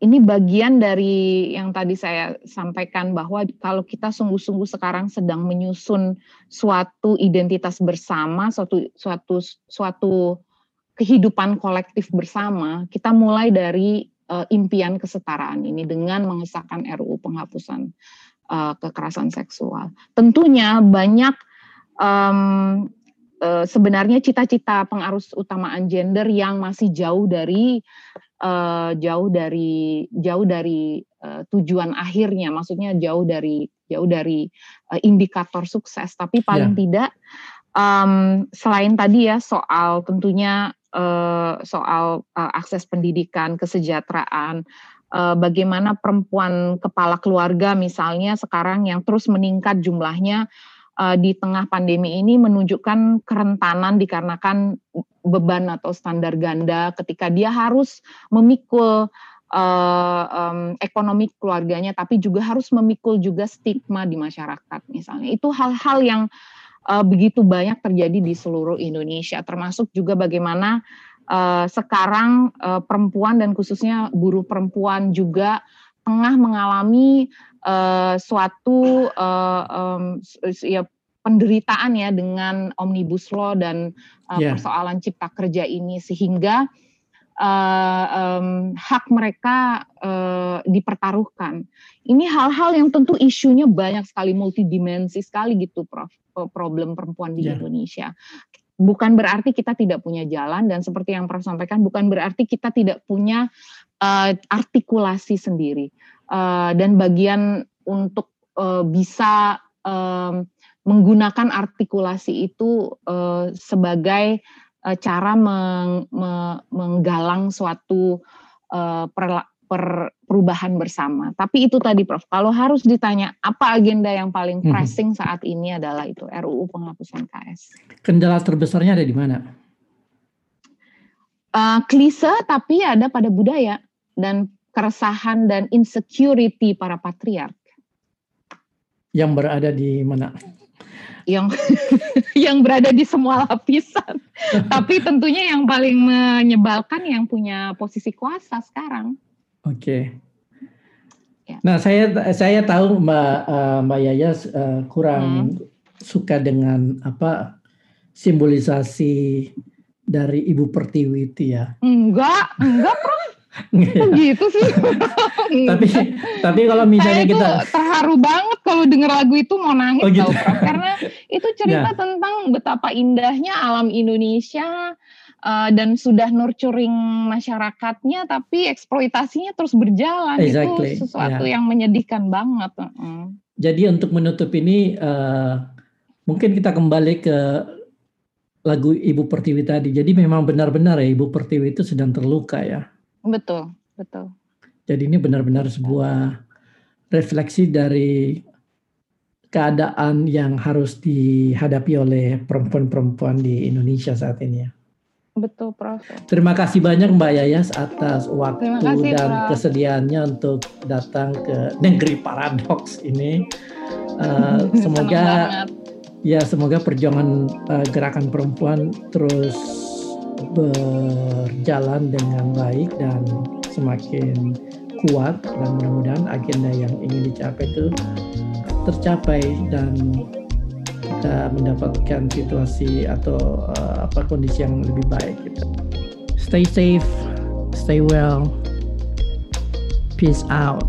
S2: ini bagian dari yang tadi saya sampaikan bahwa kalau kita sungguh-sungguh sekarang sedang menyusun suatu identitas bersama, suatu suatu suatu kehidupan kolektif bersama, kita mulai dari uh, impian kesetaraan ini dengan mengesahkan RUU penghapusan uh, kekerasan seksual. Tentunya banyak um, uh, sebenarnya cita-cita pengarus utamaan gender yang masih jauh dari uh, jauh dari jauh dari uh, tujuan akhirnya, maksudnya jauh dari jauh dari uh, indikator sukses. Tapi paling yeah. tidak um, selain tadi ya soal tentunya uh, soal uh, akses pendidikan, kesejahteraan, uh, bagaimana perempuan kepala keluarga misalnya sekarang yang terus meningkat jumlahnya uh, di tengah pandemi ini menunjukkan kerentanan dikarenakan beban atau standar ganda ketika dia harus memikul uh, um, ekonomi keluarganya tapi juga harus memikul juga stigma di masyarakat misalnya. Itu hal-hal yang uh, begitu banyak terjadi di seluruh Indonesia termasuk juga bagaimana uh, sekarang uh, perempuan dan khususnya buruh perempuan juga tengah mengalami uh, suatu uh, um, ya penderitaan ya dengan omnibus law dan uh, yeah. persoalan cipta kerja ini sehingga uh, um, hak mereka uh, dipertaruhkan. Ini hal-hal yang tentu isunya banyak sekali multidimensi sekali gitu, Prof. Problem perempuan di yeah. Indonesia bukan berarti kita tidak punya jalan dan seperti yang Prof sampaikan bukan berarti kita tidak punya uh, artikulasi sendiri uh, dan bagian untuk uh, bisa uh, menggunakan artikulasi itu uh, sebagai uh, cara meng, me, menggalang suatu uh, per, perubahan bersama. Tapi itu tadi Prof, kalau harus ditanya apa agenda yang paling mhm. pressing hmm. saat ini adalah itu RUU penghapusan KS.
S1: Kendala terbesarnya ada di mana?
S2: Uh, klise tapi ada pada budaya dan keresahan dan insecurity para patriark.
S1: Yang berada di mana?
S2: Yang yang berada di semua lapisan. tapi tentunya yang paling menyebalkan yang punya posisi kuasa sekarang.
S1: Oke. Okay. Ya. Nah, saya saya tahu Mbak uh, Mbak Yaya uh, kurang hmm. suka dengan apa simbolisasi dari Ibu Pertiwi itu ya.
S2: Enggak, enggak, Prof. gitu sih.
S1: tapi tapi kalau misalnya saya kita
S2: terharu banget kalau denger lagu itu mau nangis oh, gitu. tau, karena itu cerita ya. tentang betapa indahnya alam Indonesia uh, dan sudah nurturing masyarakatnya tapi eksploitasinya terus berjalan exactly. itu sesuatu yeah. yang menyedihkan banget. Uh.
S1: Jadi untuk menutup ini uh, mungkin kita kembali ke lagu Ibu Pertiwi tadi. Jadi memang benar-benar ya Ibu Pertiwi itu sedang terluka ya.
S2: Betul, betul.
S1: Jadi ini benar-benar sebuah refleksi dari keadaan yang harus dihadapi oleh perempuan-perempuan di Indonesia saat ini ya.
S2: Betul, Prof.
S1: Terima kasih banyak Mbak Yayas atas waktu kasih, dan Prof. kesediaannya untuk datang ke negeri paradoks ini. Uh, semoga ya semoga perjuangan uh, gerakan perempuan terus berjalan dengan baik dan semakin kuat dan mudah-mudahan agenda yang ingin dicapai itu tercapai dan kita mendapatkan situasi atau uh, apa kondisi yang lebih baik gitu. Stay safe, stay well. Peace out.